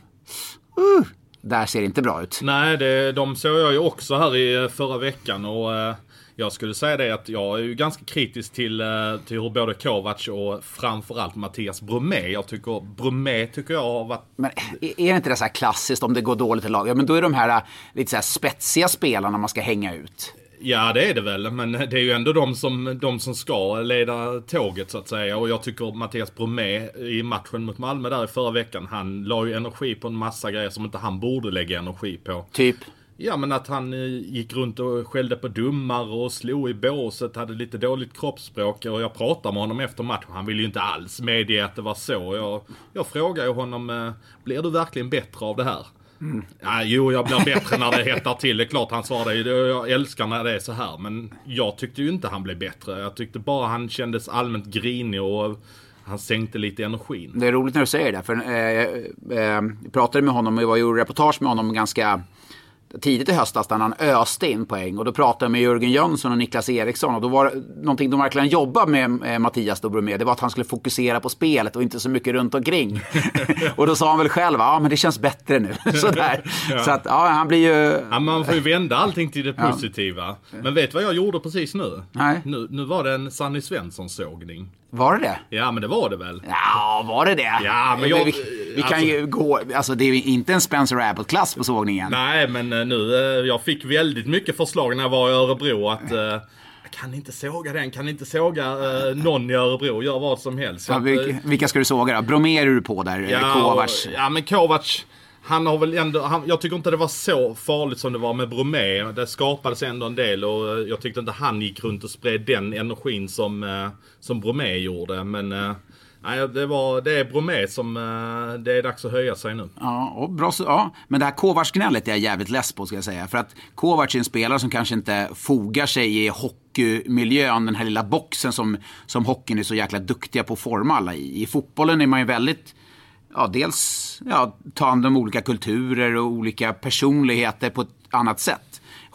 där ser det inte bra ut. Nej, det, de såg jag ju också här i eh, förra veckan och uh, jag skulle säga det att jag är ju ganska kritisk till, uh, till hur både Kovac och framförallt Mattias Bromé. Jag tycker Bromé tycker jag har varit... Men är det inte det så här klassiskt om det går dåligt i lag? Ja, men då är de här lite så här spetsiga spelarna man ska hänga ut. Ja det är det väl, men det är ju ändå de som, de som ska leda tåget så att säga. Och jag tycker Mattias Bromé i matchen mot Malmö där i förra veckan, han la ju energi på en massa grejer som inte han borde lägga energi på. Typ? Ja men att han eh, gick runt och skällde på domare och slog i båset, hade lite dåligt kroppsspråk. Och jag pratade med honom efter matchen. Han ville ju inte alls medge att det var så. Jag, jag frågade ju honom, eh, blir du verkligen bättre av det här? Mm. Ja, jo, jag blir bättre när det hettar till. Det är klart han svarade ju Jag älskar när det är så här. Men jag tyckte ju inte han blev bättre. Jag tyckte bara han kändes allmänt grinig och han sänkte lite energin. Det är roligt när du säger det. För eh, eh, jag pratade med honom och jag gjorde reportage med honom ganska tidigt i höstas när han öste in poäng. Och då pratade jag med Jörgen Jönsson och Niklas Eriksson. Och då var någonting de verkligen jobbade med eh, Mattias Dobromé, det var att han skulle fokusera på spelet och inte så mycket runt omkring. och då sa han väl själv, ja men det känns bättre nu. Sådär. ja. Så att, ja han blir ju... Ja, man får ju vända allting till det positiva. Ja. Men vet du vad jag gjorde precis nu? Nej. Nu, nu var det en Sanny Svensson-sågning. Var det det? Ja, men det var det väl? Ja, var det det? Ja, men jag... Vi, vi kan alltså, ju gå... Alltså, det är ju inte en Spencer Abbott-klass på sågningen. Nej, men eh, nu... Eh, jag fick väldigt mycket förslag när jag var i Örebro att... Uh, kan inte såga den, kan inte såga uh, någon i Örebro, gör vad som helst. Ja, vilka, vilka ska du såga då? Bromér är du på där, ja, Kovacs? Ja, men Kovacs han har väl ändå, han, jag tycker inte det var så farligt som det var med Bromé. Det skapades ändå en del och eh, jag tyckte inte han gick runt och spred den energin som, eh, som Bromé gjorde. Men eh, Nej, det, var, det är Bromé som det är dags att höja sig nu. Ja, och bra, ja. men det här Kovacs-gnället är jag jävligt less på ska jag säga. För att Kovacs är en spelare som kanske inte fogar sig i hockeymiljön, den här lilla boxen som, som hockeyn är så jäkla duktiga på att forma alla i. I fotbollen är man ju väldigt, ja dels ja, ta hand om olika kulturer och olika personligheter på ett annat sätt.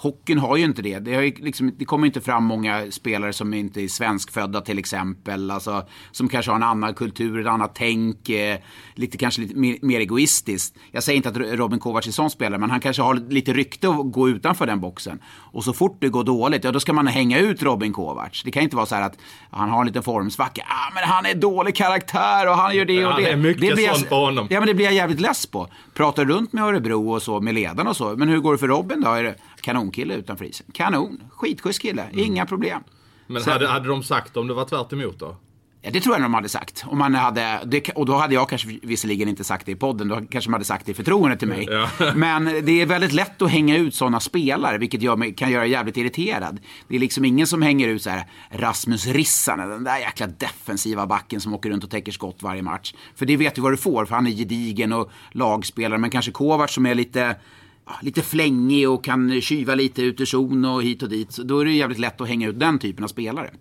Hockeyn har ju inte det. Det, ju liksom, det kommer inte fram många spelare som inte är svenskfödda till exempel. Alltså, som kanske har en annan kultur, ett annat tänk. Eh, lite, kanske lite mer, mer egoistiskt. Jag säger inte att Robin Kovacs är sån spelare, men han kanske har lite rykte att gå utanför den boxen. Och så fort det går dåligt, ja då ska man hänga ut Robin Kovacs. Det kan inte vara så här att han har en liten formsvacka. Ah, men han är dålig karaktär och han gör det och Ja, det. det är mycket blir jag- sånt på honom. Ja, men det blir jag jävligt less på. Pratar runt med Örebro och så, med ledarna och så. Men hur går det för Robin då? Kanonkille utanför isen? Kanon. Skitschysst kille. Inga problem. Men Så- hade, hade de sagt om det var tvärt emot då? Ja, det tror jag de hade sagt. Om man hade, det, och då hade jag kanske visserligen inte sagt det i podden. Då kanske de hade sagt det i förtroende till mig. Ja. Men det är väldigt lätt att hänga ut sådana spelare, vilket mig, kan göra jävligt irriterad. Det är liksom ingen som hänger ut så här Rasmus Rissanen, den där jäkla defensiva backen som åker runt och täcker skott varje match. För det vet du vad du får, för han är gedigen och lagspelare. Men kanske Kovacs som är lite lite flängig och kan kyva lite ut ur zon och hit och dit. Då är det jävligt lätt att hänga ut den typen av spelare.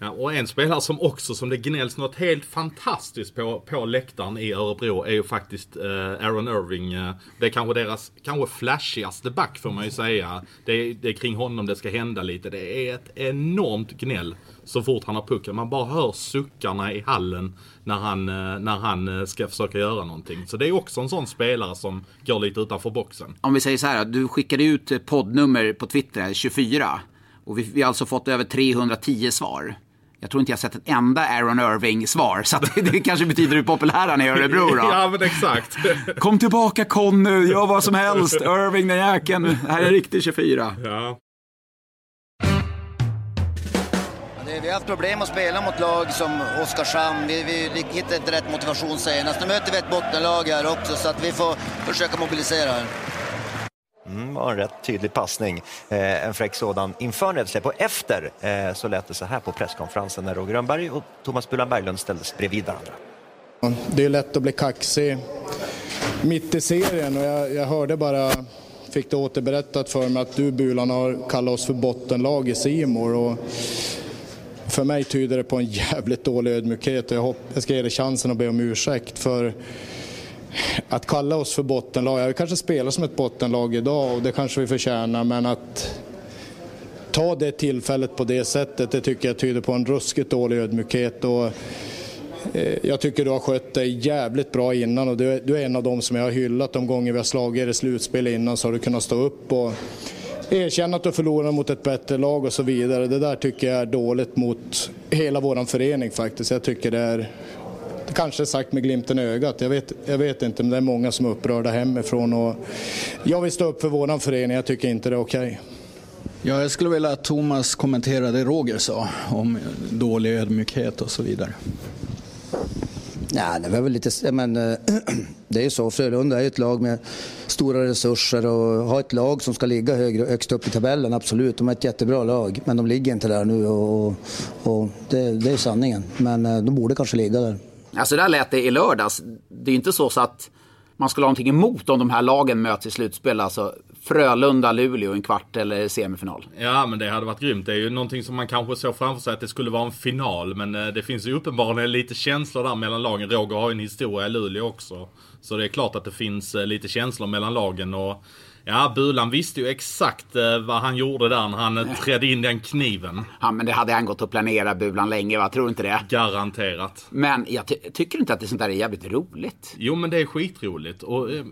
Ja, och en spelare som också, som det gnälls något helt fantastiskt på, på läktaren i Örebro är ju faktiskt eh, Aaron Irving. Eh, det är kanske deras kanske flashigaste back får man ju säga. Det är, det är kring honom det ska hända lite. Det är ett enormt gnäll så fort han har pucken. Man bara hör suckarna i hallen när han, eh, när han eh, ska försöka göra någonting. Så det är också en sån spelare som går lite utanför boxen. Om vi säger så här, du skickade ut poddnummer på Twitter, 24. Och vi, vi har alltså fått över 310 svar. Jag tror inte jag sett ett enda Aaron Irving-svar. Så att det, kanske betyder hur populär han är i Örebro då. ja men exakt. Kom tillbaka Conny, gör vad som helst. Irving den jäkeln. Här är en riktig 24. ja. Vi har haft problem att spela mot lag som Oskarshamn. Vi, vi hittar inte rätt motivation senast. Nu möter vi ett bottenlag här också så att vi får försöka mobilisera här. Mm, var en rätt tydlig passning. Eh, en fräck sådan inför nedsläpp. Och efter eh, så lät det så här på presskonferensen när Roger Rönnberg och Thomas Bulan Berglund ställdes bredvid varandra. Det är lätt att bli kaxig mitt i serien och jag, jag hörde bara, fick det återberättat för mig att du Bulan har kallat oss för bottenlag i Simor och för mig tyder det på en jävligt dålig ödmjukhet och jag, hopp, jag ska ge dig chansen att be om ursäkt för att kalla oss för bottenlag. Vi kanske spelar som ett bottenlag idag och det kanske vi förtjänar men att ta det tillfället på det sättet det tycker jag tyder på en ruskigt dålig ödmjukhet. Och eh, Jag tycker du har skött dig jävligt bra innan och du är, du är en av dem som jag har hyllat de gånger vi har slagit er i slutspel innan så har du kunnat stå upp och erkänna att du förlorar mot ett bättre lag och så vidare. Det där tycker jag är dåligt mot hela våran förening faktiskt. Jag tycker det är kanske sagt med glimten i ögat, jag vet, jag vet inte, men det är många som är upprörda hemifrån. Och jag vill stå upp för våran förening, jag tycker inte det är okej. Ja, jag skulle vilja att Thomas kommenterade det Roger sa om dålig ödmjukhet och så vidare. Ja, det var väl lite, men, eh, det är ju så, Frölunda är ju ett lag med stora resurser och har ett lag som ska ligga högre, högst upp i tabellen, absolut. De är ett jättebra lag, men de ligger inte där nu och, och det, det är sanningen. Men eh, de borde kanske ligga där. Alltså där lät det i lördags. Det är inte så, så att man skulle ha någonting emot om de här lagen möts i slutspel. Alltså Frölunda, Luleå i en kvart eller semifinal. Ja men det hade varit grymt. Det är ju någonting som man kanske såg framför sig att det skulle vara en final. Men eh, det finns ju uppenbarligen lite känslor där mellan lagen. Roger har ju en historia i Luleå också. Så det är klart att det finns eh, lite känslor mellan lagen. Och ja, Bulan visste ju exakt eh, vad han gjorde där när han eh, trädde in den kniven. Ja, men det hade han gått att planera Bulan länge, va? Tror du inte det? Garanterat. Men jag ty- tycker inte att det sånt där är jävligt roligt. Jo men det är skitroligt. Och eh,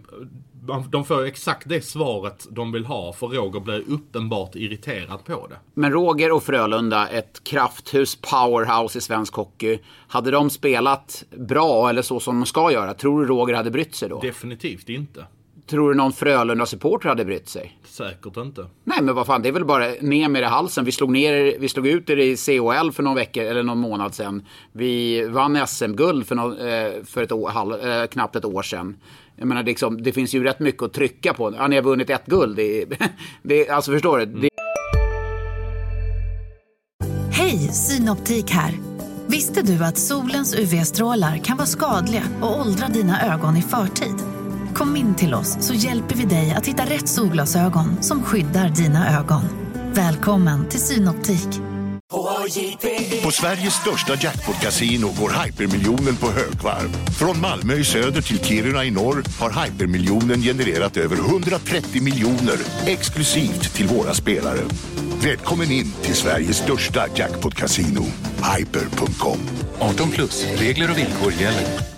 de får ju exakt det svaret de vill ha. För Roger blir uppenbart irriterad på det. Men Roger och Frölunda, ett krafthus, powerhouse i svensk hockey. Hade de spelat bra eller så som de ska göra, tror du Roger hade brytt sig då? Definitivt inte. Tror du någon Frölunda-supporter hade brytt sig? Säkert inte. Nej, men vad fan, det är väl bara ner med det i halsen. Vi slog, ner, er- vi slog ut er i CHL för någon vecka eller någon månad sedan. Vi vann SM-guld för, nå- eh, för ett år, halv, eh, knappt ett år sedan. Jag menar, liksom, det finns ju rätt mycket att trycka på. Ja, ni har vunnit ett guld. Det, det, alltså, förstår du? Det, Hej, Synoptik här. Visste du att solens UV-strålar kan vara skadliga och åldra dina ögon i förtid? Kom in till oss så hjälper vi dig att hitta rätt solglasögon som skyddar dina ögon. Välkommen till Synoptik. På Sveriges största jackpot-kasino går hypermiljonen på högvarv. Från Malmö i söder till Kiruna i norr har hypermiljonen genererat över 130 miljoner exklusivt till våra spelare. Välkommen in till Sveriges största jackpot-kasino, hyper.com. 18 plus, regler och villkor gäller.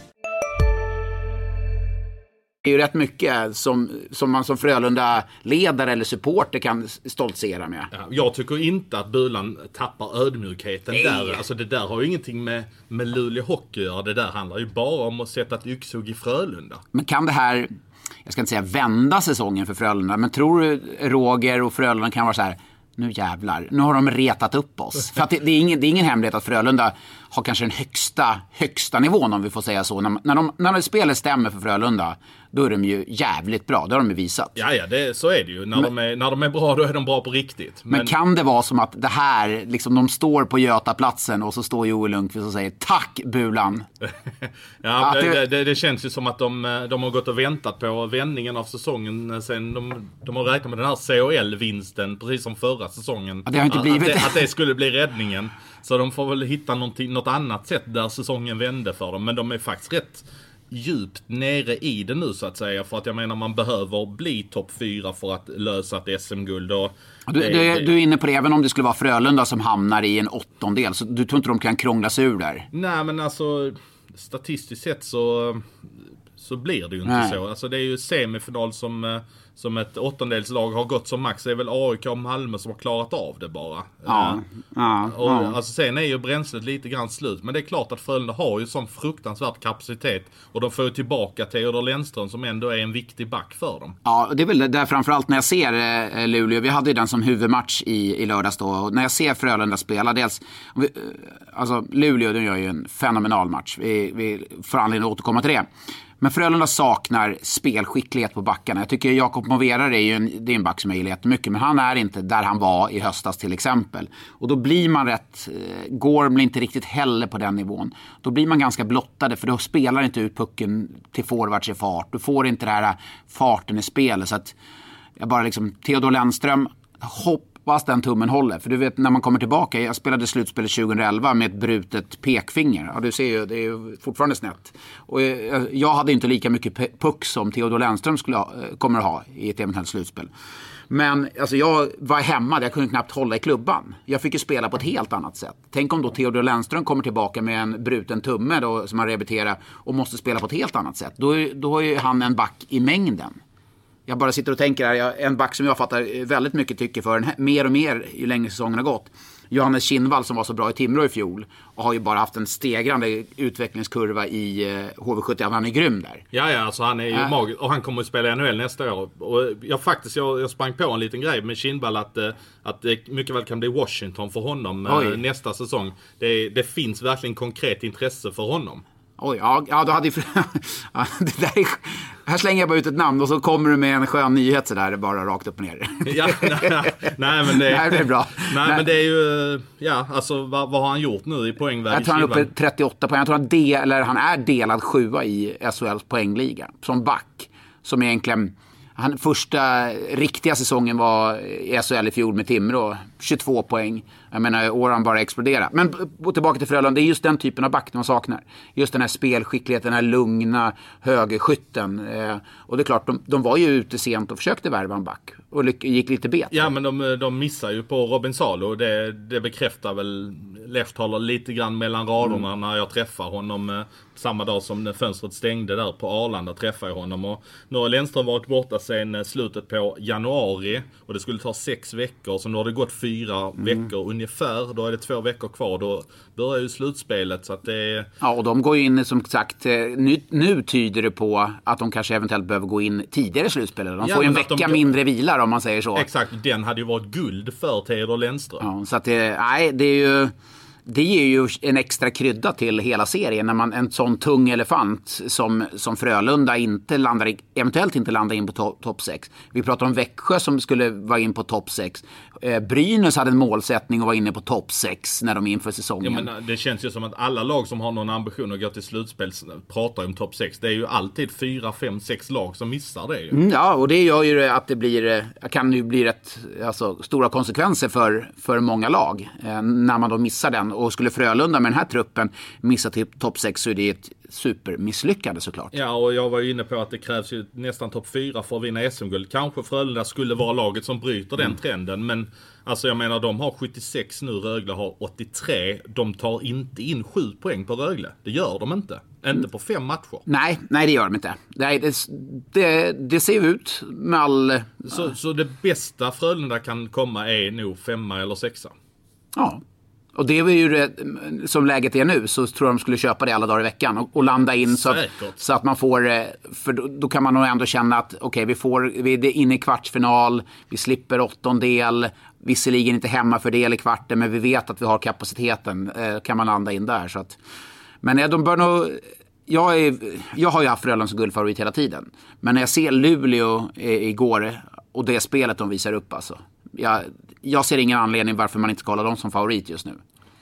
Det är ju rätt mycket som, som man som Frölunda-ledare eller supporter kan stoltsera med. Ja, jag tycker inte att Bulan tappar ödmjukheten Nej. där. Alltså det där har ju ingenting med, med Luleå Hockey att göra. Det där handlar ju bara om att sätta ett yxhugg i Frölunda. Men kan det här, jag ska inte säga vända säsongen för Frölunda, men tror du Roger och Frölunda kan vara så här, nu jävlar, nu har de retat upp oss. För det, det, är ingen, det är ingen hemlighet att Frölunda har kanske den högsta, högsta nivån om vi får säga så. När, när, de, när spelet stämmer för Frölunda, då är de ju jävligt bra. Det har de ju visat. Ja, ja, det, så är det ju. När, Men- de är, när de är bra, då är de bra på riktigt. Men, kan det vara som att det här, liksom de står på Götaplatsen och så står Joel Lundqvist och säger tack Bulan. Ja, Att det, det- det, det känns ju som att de, de har gått och väntat på vändningen av säsongen eh, sen de, de har räknat med den här CHL-vinsten precis som förra säsongen. Ja, det har inte blivit att, det. det. Att det skulle bli räddningen. Så de får väl hitta något annat sätt där säsongen vände för dem. Men de är faktiskt rätt djupt nere i det nu så att säga. För att jag menar man behöver bli topp 4 för att lösa ett SM-guld. Och Du, du, du är inne på det, även om det skulle vara Frölunda som hamnar i en åttondel, så du tror inte de kan krångla sig ur där? Nej men alltså statistiskt sett så, så blir det ju inte Nej. så. Alltså det är ju semifinal som, eh, som ett åttondelslag har gått som max. Det är väl AIK och Malmö som har klarat av det bara. Ja, Eh, ja, och, ja. Alltså sen är ju bränslet lite grann slut. Men det är klart att Frölunda har ju sån fruktansvärd kapacitet. Och de får ju tillbaka Theodor Lennström som ändå är en viktig back för dem. Ja, det är väl där framförallt när jag ser eh, Luleå. Vi hade ju den som huvudmatch i, i lördags då. Och när jag ser Frölunda spela, dels... vi, eh, Alltså Luleå, de gör ju en fenomenal match. Vi, vi får anledning att återkomma till det. Men Frölunda saknar spelskicklighet på backarna. Jag tycker Jakob Moverar är ju en, det är en back som jag gillar jättemycket. Men han är inte där han var i höstas till exempel. Och då blir man rätt... Eh, Gorm blir inte riktigt heller på den nivån. Då blir man ganska blottade för då spelar inte ut pucken till forwards i fart. Du får inte den här farten i spelet. Så att jag bara liksom, Theodor Lennström, hopp hoppas den tummen håller. För du vet när man kommer tillbaka, jag spelade slutspelet 2011 med ett brutet pekfinger. Ja, du ser ju, det är ju fortfarande snett. Och eh, jag hade inte lika mycket puck som Theodor Lennström skulle ha, eh, kommer att ha i ett eventuellt slutspel. Men alltså, jag var hemma, jag kunde knappt hålla i klubban. Jag fick ju spela på ett helt annat sätt. Tänk om då Theodor Lennström kommer tillbaka med en bruten tumme då, som han rehabiliterar och måste spela på ett helt annat sätt. Då, är- då är ju han en back i mängden. Jag bara sitter och tänker här, en back som jag fattar väldigt mycket tycker för, mer och mer ju längre säsongen har gått. Johannes Kinnvall som var så bra i Timrå i fjol och har ju bara haft en stegrande utvecklingskurva i eh, HV71. Han är grym där. Ja, ja, alltså han är ju Ja. magisk. Och han kommer att spela i NHL nästa år. Och jag faktiskt, jag, jag sprang på en liten grej med Kindvall att, eh, att det mycket väl kan bli Washington för honom eh, Oj. nästa säsong. Det, det finns verkligen konkret intresse för honom. Oj, ja, ja då hade ju... Ja, det där är, här slänger jag bara ut ett namn och så kommer du med en skön nyhet sådär, bara rakt upp och ner. Ja, nej, nej, men det, Nej, det är bra. Nej, Nej. men det är ju, ja, alltså vad, vad har han gjort nu i poängväg? Jag tror han är uppe i Kindvall? 38 poäng. Jag tror han, del, eller han är delad sjua i SHLs poängliga. Som back. Som egentligen... Han, första riktiga säsongen var i SHL i fjol med Timrå. 22 poäng. Jag menar, i år har han bara exploderat. Men tillbaka till Frölunda. Det är just den typen av back man saknar. Just den här spelskickligheten, den här lugna högerskytten. Eh, och det är klart, de, de var ju ute sent och försökte värva en back. Och gick lite bet. Ja men de, de missar ju på Robin Salo. Det, det bekräftar väl Lefthåller lite grann mellan raderna Mm. när jag träffar honom. eh, Samma dag som fönstret stängde där på Arlanda träffade jag honom. Och nu har Lennström varit borta sedan eh, slutet på januari. Och det skulle ta sex veckor. Så nu har det gått fyra Mm. veckor ungefär. Då är det två veckor kvar. Då börjar ju slutspelet. Så att det. Ja, och de går ju in som sagt, eh, nu, nu tyder det på att de kanske eventuellt behöver gå in tidigare i slutspelet. De Ja, får ju en vecka de- mindre vila om man säger så. Exakt, den hade ju varit guld för Theodor Lennström. Ja, så att det, nej, det är ju... det ger ju en extra krydda till hela serien när man en sån tung elefant som, som Frölunda inte landar eventuellt inte landar in på to, topp 6. Vi pratar om Växjö som skulle vara in på topp 6. Eh, Brynäs hade en målsättning att vara inne på topp 6 när de inför säsongen. Ja, men eh, det känns ju som att alla lag som har någon ambition att gå till slutspel pratar om topp 6. Det är ju alltid 4, 5, 6 lag som missar det. Mm, ja, och det gör ju att det blir, eh, kan ju bli rätt alltså, stora konsekvenser för, för många lag eh, när man då missar den. Och skulle Frölunda med den här truppen missa till topp 6 så är det ett supermisslyckande såklart. Ja, och jag var ju inne på att det krävs ju nästan topp 4 för att vinna SM-guld. Kanske Frölunda skulle vara laget som bryter den Mm. trenden, men alltså jag menar de har 76 nu, Rögle har 83. De tar inte in 7 poäng på Rögle. Det gör de inte. Inte på fem matcher. Nej, nej det gör de inte. Nej, det, det, det ser ut med all... Så, så det bästa Frölunda kan komma är nog femma eller sexa. Ja. Och det är ju det, som läget är nu så tror jag de skulle köpa det alla dagar i veckan och, och landa in så att, så att man får, eh, för då, då kan man nog ändå känna att okej vi får, vi är inne i kvartsfinal, vi slipper åttondel, visserligen inte hemmafördel i kvarten men vi vet att vi har kapaciteten, eh, kan man landa in där. Så att, men eh, de bör nog, jag, är, jag har ju haft Frölunda som guldfavorit hela tiden. Men när jag ser Luleå eh, igår och det spelet de visar upp alltså. Jag, jag ser ingen anledning varför man inte ska hålla dem som favorit just nu.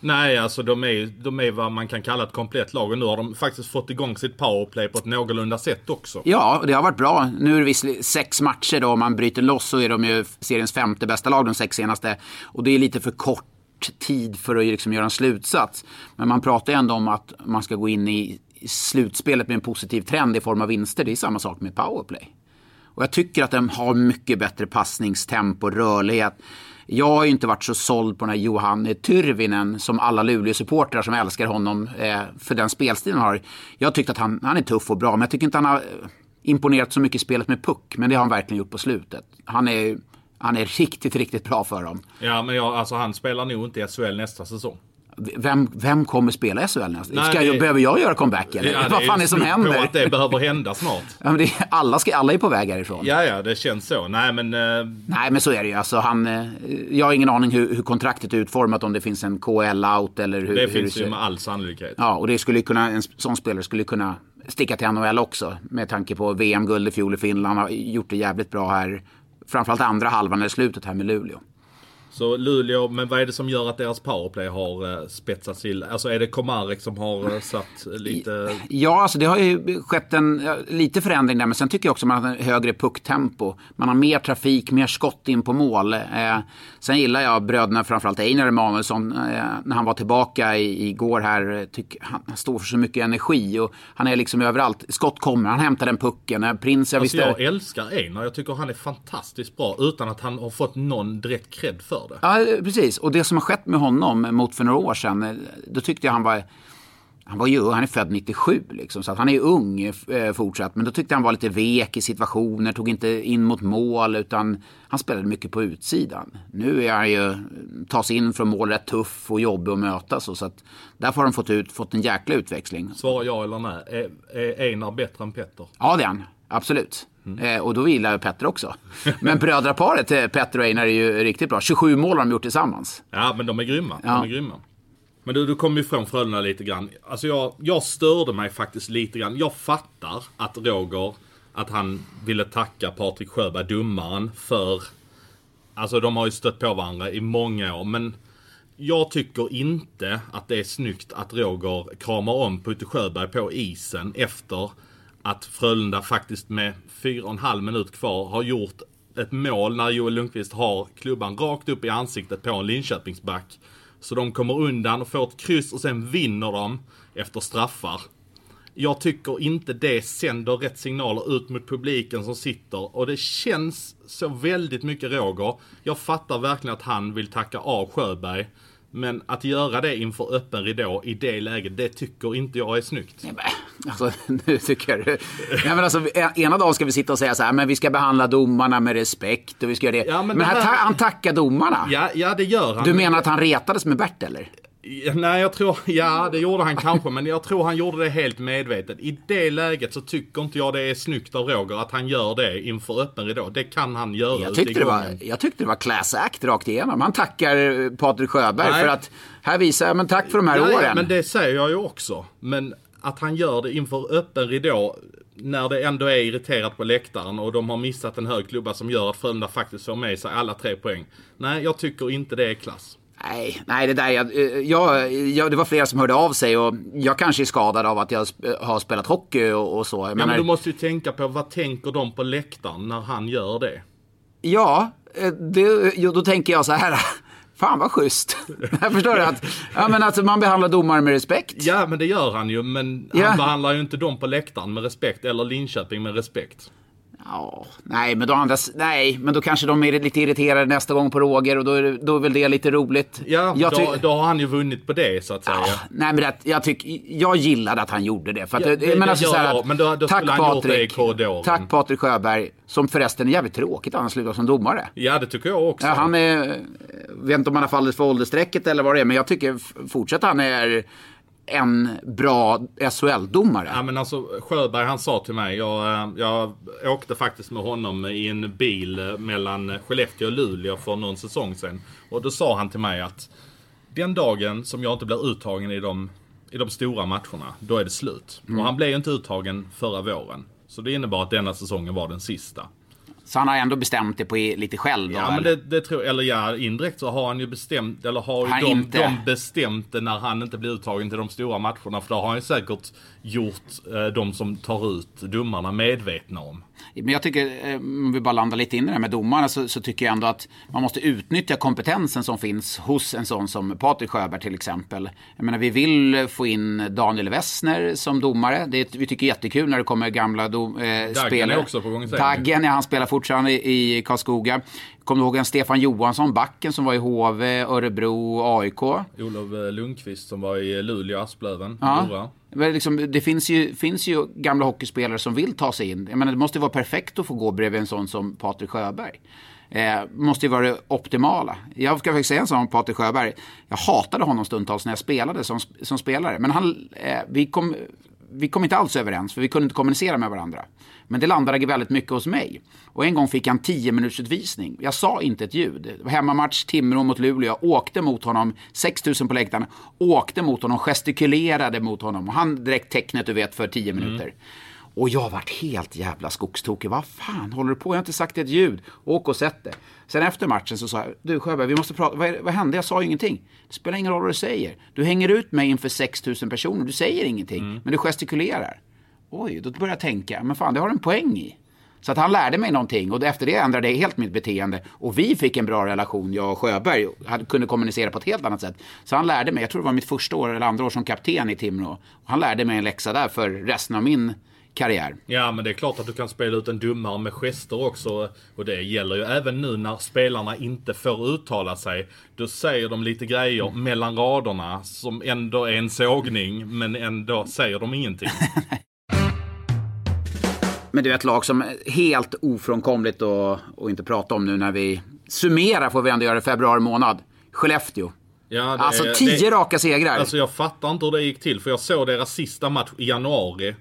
Nej, alltså de är, de är vad man kan kalla ett komplett lag och nu har de faktiskt fått igång sitt powerplay på ett någorlunda sätt också. Ja, det har varit bra. Nu är det visserligen sex matcher då. Om man bryter loss så är de ju seriens femte bästa lag de sex senaste. Och det är lite för kort tid för att liksom göra en slutsats. Men man pratar ju ändå om att man ska gå in i i slutspelet med en positiv trend i form av vinster. Det är samma sak med powerplay. Och jag tycker att de har mycket bättre passningstempo, rörlighet. Jag har ju inte varit så såld på den här Johan Tyrvinen som alla Luleå-supportrar som älskar honom eh, för den spelstilen har. Jag tyckte att han, han är tuff och bra, men jag tycker inte han har eh, imponerat så mycket i spelet med puck. Men det har han verkligen gjort på slutet. Han är, han är riktigt, riktigt bra för dem. Ja, men jag, alltså han spelar nog inte i SHL nästa säsong. Vem, vem kommer spela i SHL nästa? Nej, Ska det- behöver jag göra comeback eller? Ja, Vad fan är det som händer? på att det behöver hända snart. Ja, det, alla, ska, alla är på väg härifrån. Ja, ja, det känns så. Nej, men... Eh, Nej, men så är det ju. Alltså, han, eh, jag har ingen aning hur, hur kontraktet är utformat, om det finns en KL-out eller hur det hur finns ser- ju med all sannolikhet. Ja, och det skulle kunna, en sån spelare skulle kunna sticka till NHL också. Med tanke på VM-guld i fjol i Finland. Har gjort det jävligt bra här. Framförallt andra halvan eller slutet här med Luleå. Så Luleå, men vad är det som gör att deras powerplay har eh, spetsats till? Alltså är det Komarek som har eh, satt lite... Ja, alltså det har ju skett en lite förändring där, men sen tycker jag också att man har högre pucktempo. Man har mer trafik, mer skott in på mål. Eh, sen gillar jag bröderna, framförallt Einar Emanuelsson, eh, när han var tillbaka i, igår här. Tyck, han, står för så mycket energi och han är liksom överallt. Skott kommer, han hämtar den pucken. Prins, jag Alltså visste... jag älskar Einar. Jag tycker han är fantastiskt bra utan att han har fått någon direkt cred för det. Ja, precis. Och det som har skett med honom mot för några år sedan, då tyckte jag han var... Han var ju han är född 97 liksom, så att han är ung eh, fortsatt. Men då tyckte han var lite vek i situationer, tog inte in mot mål utan han spelade mycket på utsidan. Nu är han ju, tar sig in från mål rätt tuff och jobbig att möta så, så att därför har de fått, ut, fått en jäkla utväxling. Svara ja eller nej. Är, är Einar bättre än Petter? Ja, det är han. Absolut. Eh, och då gillar jag Petter också. Men brödraparet eh, Petter och Einar är ju riktigt bra. 27 mål har de gjort tillsammans. Ja, men de är grymma. Ja. De är grymma. Men du, du kom ju från Frölunda lite grann. Alltså jag, jag störde mig faktiskt lite grann. Jag fattar att Roger, att han ville tacka Patrik Sjöberg, domaren, för... Alltså de har ju stött på varandra i många år, men... Jag tycker inte att det är snyggt att Roger kramar om Putte Sjöberg på isen efter att Frölunda faktiskt med fyra och en halv minut kvar har gjort ett mål när Joel Lundqvist har klubban rakt upp i ansiktet på en Linköpingsback. Så de kommer undan och får ett kryss och sen vinner de efter straffar. Jag tycker inte det sänder rätt signaler ut mot publiken som sitter och det känns så väldigt mycket Roger. Jag fattar verkligen att han vill tacka av Sjöberg. Men att göra det inför öppen ridå i det läget, det tycker inte jag är snyggt. Alltså, nu tycker jag... Ja, men alltså, ena dagen ska vi sitta och säga så här, men vi ska behandla domarna med respekt och vi ska göra det. men det här, ta- han tackar domarna. Ja, ja det gör han. Du menar att han retades med Bert eller? Ja, Nej, jag tror, ja det gjorde han kanske, men jag tror han gjorde det helt medvetet. I det läget så tycker inte jag det är snyggt av Roger att han gör det inför öppen ridå. Det kan han göra Jag tyckte, det var, jag tyckte det var class act rakt igenom. Han tackar eh, Patrik Sjöberg Nej. för att här visar jag, men tack för de här Ja, ja, åren. men det säger jag ju också. Men att han gör det inför öppen ridå när det ändå är irriterat på läktaren och de har missat en hög klubba som gör att Frölunda faktiskt får med sig alla tre poäng. Nej, jag tycker inte det är klass. Nej, nej det där, jag, eh, jag, jag, det var flera som hörde av sig och jag kanske är skadad av att jag sp- har spelat hockey och, och så. Jag Ja, men du måste ju tänka på vad tänker de på läktaren när han gör det? Ja, eh, det, då tänker jag så här. Fan vad schysst. Jag förstår? Att, ja, men att man behandlar domare med respekt. Ja, men det gör han ju. Men Ja. han behandlar ju inte dem på läktaren med respekt. Eller Linköping med respekt. Ja, nej, men då andras, nej, men då kanske de är lite irriterade nästa gång på Roger och då är, det- då är väl det lite roligt. Ja, då, då har han ju vunnit på det så att säga. Nej, men det, jag, tyck, jag gillade att han gjorde det. För att, Ja, jag det- menar det så gör här jag, att, men då- då tack Patrik, tack Patrik Sjöberg, som förresten är jävligt tråkigt att han slutar som domare. Ja, det tycker jag också. Ja, han är, jag vet inte om han har fallit för åldersstrecket eller vad det är, men jag tycker fortsatt han är en bra SHL-domare. Ja men alltså Sjöberg han sa till mig, jag, eh, jag åkte faktiskt med honom i en bil eh, mellan Skellefteå och Luleå för någon säsong sedan. Och då sa han till mig att den dagen som jag inte blir uttagen i de, i de stora matcherna, då är det slut. Mm. Och han blev ju inte uttagen förra våren. Så det innebar att denna säsongen var den sista. Så han har ändå bestämt det på lite själv då? Ja men det, det tror eller ja indirekt så har han ju bestämt, eller har Han ju de, inte. de bestämt det när han inte blir uttagen till de stora matcherna. För det har han ju säkert gjort eh, de som tar ut domarna medvetna om. Men jag tycker, eh, om vi bara landar lite in i det här med domarna, så, så tycker jag ändå att man måste utnyttja kompetensen som finns hos en sån som Patrik Sjöberg till exempel. Jag menar, vi vill få in Daniel Wessner som domare. Det, vi tycker jättekul när det kommer gamla dom, eh, spelare. är också på gång. Daggen, ja, han spelar fortfarande i, Karlskoga. Kommer du ihåg en Stefan Johansson, backen som var i HV, Örebro, AIK? Olof eh, Lundqvist som var i Luleå, Asplöven, Ja. Liksom, det finns ju, finns ju gamla hockeyspelare som vill ta sig in. Jag menar, det måste vara perfekt att få gå bredvid en sån som Patrik Sjöberg. Eh, måste ju vara det optimala. Jag ska faktiskt säga en sån om Patrik Sjöberg. Jag hatade honom stundtals när jag spelade som, som spelare. Men han, eh, vi, kom, vi kom inte alls överens för vi kunde inte kommunicera med varandra. Men det landade väldigt mycket hos mig. Och en gång fick jag en 10 minuters utvisning. Jag sa inte ett ljud. Hemmamatch Timrå mot Luleå. Jag åkte mot honom, 6000 på läktaren. Åkte mot honom, gestikulerade mot honom. Och han direkt tecknet du vet för 10 minuter. Och jag vart helt jävla skogstokig. Vad fan håller du på? Jag har inte sagt ett ljud. Åk och sätt det. Sen efter matchen så sa jag, du Sjöberg, vi måste prata. Vad, vad hände? Jag sa ju ingenting. Det spelar ingen roll vad du säger. Du hänger ut mig inför 6000 personer. Du säger ingenting, men du gestikulerar. Oj, då började jag tänka, men fan det har en poäng i. Så att han lärde mig någonting och efter det ändrade jag helt mitt beteende. Och vi fick en bra relation, jag och Sjöberg. hade- kunde kommunicera på ett helt annat sätt. Så han lärde mig, jag tror det var mitt första år eller andra år som kapten i Timrå. Och han lärde mig en läxa där för resten av min karriär. Ja men det är klart att du kan spela ut en domare med gester också. Och det gäller ju även nu när spelarna inte får uttala sig. Då säger de lite grejer mellan raderna som ändå är en sågning men ändå säger de ingenting. Men det är ett lag som är helt ofrånkomligt att, att inte prata om nu när vi summerar, får vi ändå göra i februari månad. Skellefteå. Ja, det- Alltså tio det- raka segrar. Alltså jag fattar inte hur det gick till för jag såg deras sista match i januari.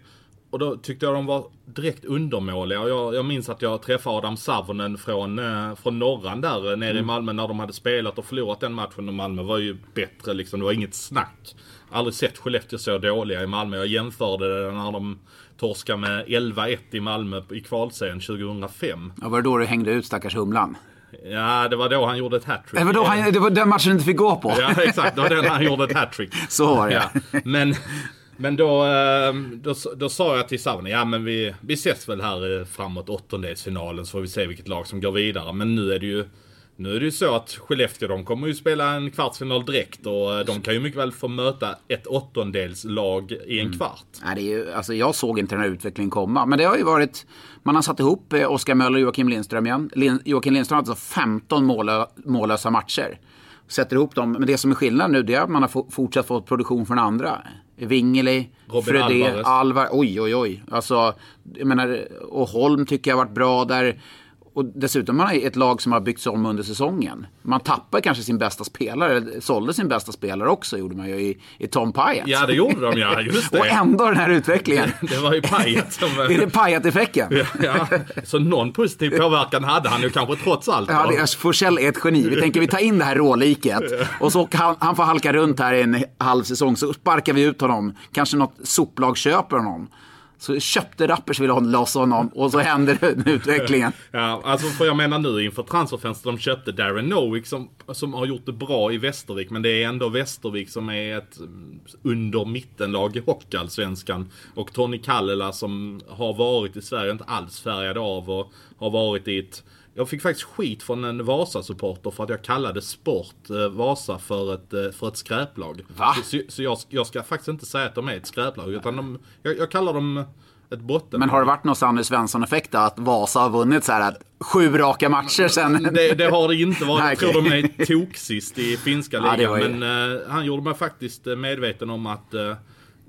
Och då tyckte jag de var direkt undermåliga. Och Jag, jag minns att jag träffade Adam Savonen från, eh, från Norran där eh, nere i Mm. Malmö när de hade spelat och förlorat den matchen. Och Malmö var ju bättre liksom. Det var inget snack. Aldrig sett Skellefteå så dåliga i Malmö. Jag jämförde det när de torskade med 11-1 i Malmö i kvalserien 2005. Ja, var det då du hängde ut stackars Humlan? Ja, det var då han gjorde ett hattrick. Det var, då han, det var den matchen du inte fick gå på. Ja, exakt. Det var den han gjorde ett hattrick. Så var det. Ja. Men, men då, eh, då, då sa jag till Savni, ja men vi, vi ses väl här eh, framåt åttondelsfinalen så får vi se vilket lag som går vidare. Men nu är det ju nu är det ju så att Skellefteå de kommer ju spela en kvartsfinal direkt och eh, de kan ju mycket väl få möta ett åttondelslag i en kvart. Nej, det är ju, alltså jag såg inte den här utvecklingen komma. Men det har ju varit, man har satt ihop eh, Oskar Möller och Joakim Lindström igen. Lin, Joakim Lindström har alltså 15 målö, mållösa matcher. Sätter ihop dem, men det som är skillnad nu det är att man har fo- fortsatt fått produktion från andra. Wingeli, Alvarez. Alvar, oj oj oj. Alltså, jag menar, och Holm tycker jag har varit bra där. Och dessutom man är ett lag som har byggts om under säsongen. Man tappar kanske sin bästa spelare, sålde sin bästa spelare också gjorde man ju i, i Tom Pyatt. Ja, det gjorde de ja, just det. och ändå den här utvecklingen. det var ju Payet som... är det Pyatt-effekten? ja, ja, så någon positiv påverkan hade han ju kanske trots allt. Ja, det är, Forsell är ett geni. Vi tänker vi tar in det här råliket och så han, han får halka runt här i en halv säsong så sparkar vi ut honom. Kanske något soplag köper honom. Så köpte Rappers vill ha loss honom och så händer den utvecklingen. Ja, alltså för jag menar nu inför transferfönstret, de köpte Darren Nowick som, som har gjort det bra i Västervik. Men det är ändå Västervik som är ett mm, under mittenlag i Hockeyallsvenskan. Och Tony Kallela som har varit i Sverige, inte alls färgad av och har varit i ett jag fick faktiskt skit från en Vasa-supporter för att jag kallade Sport eh, Vasa för ett, eh, för ett skräplag. Va? Så, så jag, jag, ska faktiskt inte säga att de är ett skräplag. Utan de, jag, jag kallar dem ett botten. Men har det varit någon Sanny Svensson-effekt? Att Vasa har vunnit så här sju raka matcher sen? Det, det har det inte varit. Jag tror de är toksist i finska ligan. Ja, ju... Men uh, han gjorde mig faktiskt medveten om att uh,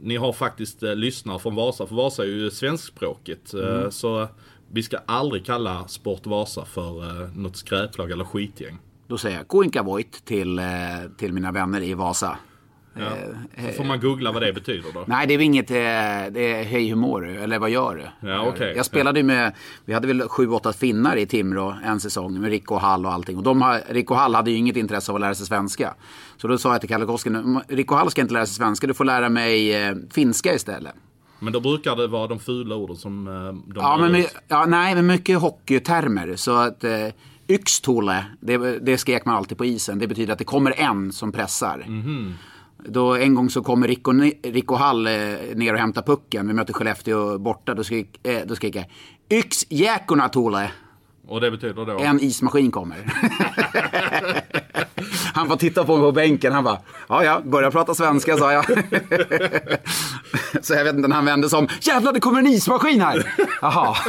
ni har faktiskt uh, lyssnare från Vasa. För Vasa är ju svenskspråkigt. Mm. Så vi ska aldrig kalla Sport Vasa för uh, något skräplag eller skitgäng. Då säger jag Kuinka Voit till, uh, till mina vänner i Vasa. Ja. Eh, får man googla vad det betyder då? Nej, det är inget, det är hej hur mår du? Eller vad gör du? Ja, okay. Jag spelade ju med, vi hade väl sju, åtta finnar i Timrå en säsong med Rico Hall och allting. Och de har, Rico Hall hade ju inget intresse av att lära sig svenska. Så då sa jag till Kalle Kosken, Rico Hall ska inte lära sig svenska, du får lära mig eh, finska istället. Men då brukar det vara de fula orden som eh, de ja, men my, ja, nej, men mycket hockeytermer. Så att eh, yxtole, det, det skrek man alltid på isen. Det betyder att det kommer en som pressar. Mm -hmm. Då en gång så kommer Rico, Rico Hall eh, ner och hämtar pucken. Vi möter Skellefteå borta. Då skrek, eh, då skrek jag Yxjäkorna Tole. Och det betyder då? En ismaskin kommer. han bara tittade på mig på bänken. Han bara, ja ja, börja prata svenska sa jag. så jag vet inte när han vände sig om. Jävlar, det kommer en ismaskin här. Jaha.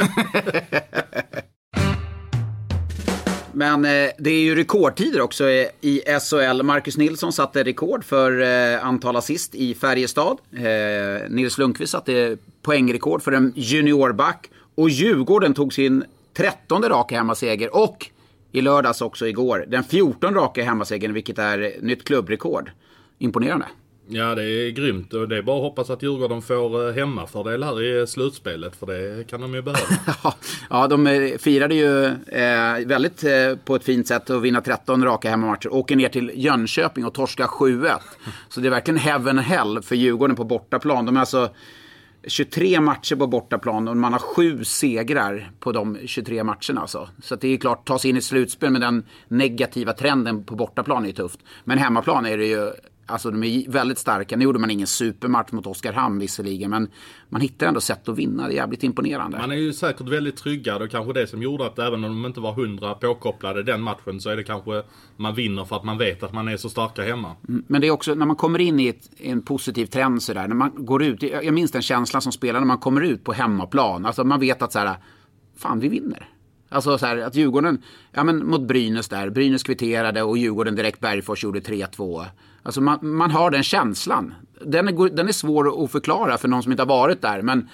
Men eh, det är ju rekordtider också eh, i SHL. Marcus Nilsson satte rekord för eh, antal assist i Färjestad. Eh, Nils Lundqvist satte poängrekord för en juniorback. Och Djurgården tog sin trettonde raka hemmaseger och i lördags också igår den 14 raka hemmasegern vilket är nytt klubbrekord. Imponerande. Ja, det är grymt och det är bara att hoppas att Djurgården får hemmafördel här i slutspelet för det kan de ju behöva. ja, de eh, firade ju eh, väldigt eh, på ett fint sätt att vinna 13 raka hemmamatcher. Åker ner till Jönköping och torskar 7-1. Så det är verkligen heaven hell för Djurgården på bortaplan. De är alltså 23 matcher på bortaplan och man har sju segrar på de 23 matcherna. Alltså. Så det är klart, ta sig in i slutspel med den negativa trenden på bortaplan är tufft. Men hemmaplan är det ju Alltså de är väldigt starka. Nu gjorde man ingen supermatch mot Oskarshamn visserligen. Men man hittar ändå sätt att vinna. Det är jävligt imponerande. Man är ju säkert väldigt tryggad och kanske det som gjorde att även om de inte var hundra påkopplade den matchen så är det kanske man vinner för att man vet att man är så starka hemma. Mm, men det är också när man kommer in i ett, en positiv trend sådär. När man går ut. Jag minns den känslan som spelar när man kommer ut på hemmaplan. Alltså man vet att så här, fan vi vinner. Alltså så här, att Djurgården, ja men mot Brynäs där, Brynäs kvitterade och Djurgården direkt Bergfors gjorde 3-2. Alltså man, man har den känslan. Den är, den är svår att förklara för någon som inte har varit där. Men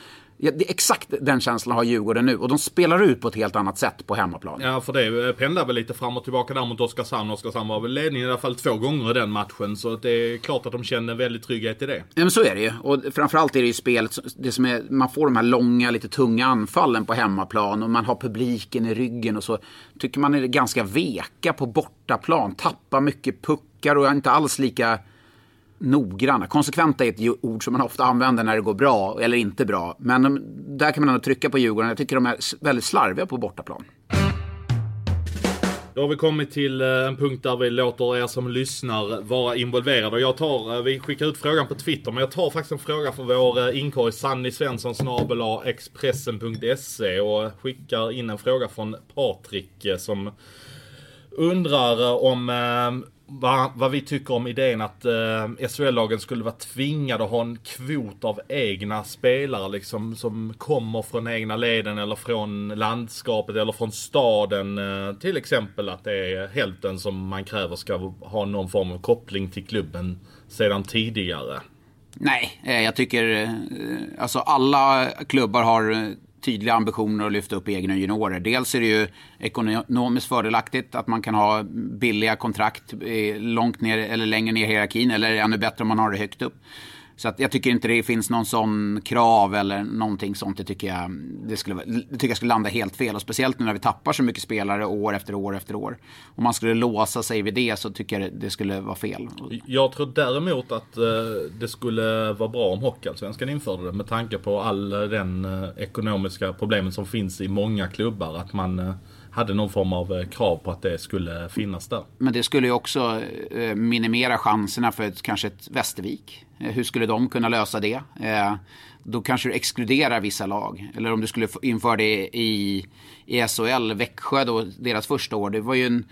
Ja, det är exakt den känslan har Djurgården nu och de spelar ut på ett helt annat sätt på hemmaplan. Ja, för det pendlar väl lite fram och tillbaka där mot Oskarshamn. Oskarshamn var väl ledning i alla fall två gånger i den matchen. Så det är klart att de känner väldigt trygghet i det. Ja, men så är det ju. Och framförallt är det ju spelet, det som är, man får de här långa, lite tunga anfallen på hemmaplan och man har publiken i ryggen och så. Tycker man är ganska veka på bortaplan, tappar mycket puckar och är inte alls lika noggranna. Konsekventa är ett ord som man ofta använder när det går bra eller inte bra. Men de, där kan man ändå trycka på Djurgården. Jag tycker de är väldigt slarviga på bortaplan. Då har vi kommit till eh, en punkt där vi låter er som lyssnar vara involverade. Jag tar, eh, vi skickar ut frågan på Twitter, men jag tar faktiskt en fråga från vår eh, inkorg Sanny Svensson Expressen.se och skickar in en fråga från Patrik som undrar om vad, vad, vi tycker om idén att eh, SHL-lagen skulle vara tvingade att ha en kvot av egna spelare liksom som kommer från egna leden eller från landskapet eller från staden. Eh, till exempel att det är hälften som man kräver ska ha någon form av koppling till klubben sedan tidigare. Nej, eh, jag tycker eh, alltså alla klubbar har eh, tydliga ambitioner att lyfta upp egna juniorer. Dels är det ju ekonomiskt fördelaktigt att man kan ha billiga kontrakt eh, långt ner eller längre ner i hierarkin eller ännu bättre om man har det högt upp. Så att jag tycker inte det finns någon sån krav eller någonting sånt. Det tycker jag, det skulle, det tycker jag skulle landa helt fel. Och speciellt nu när vi tappar så mycket spelare år efter år efter år. Om man skulle låsa sig vid det så tycker jag det skulle vara fel. Jag tror däremot att eh, det skulle vara bra om Hockeyallsvenskan införde det. Med tanke på all den eh, ekonomiska problemen som finns i många klubbar. Att man eh, hade någon form av eh, krav på att det skulle finnas där. Men det skulle ju också eh, minimera chanserna för ett, kanske ett Västervik. Eh, hur skulle de kunna lösa det? Då kanske du exkluderar vissa lag. Eller om du skulle införa det i, i SHL, Växjö då, deras första år. Det var ju en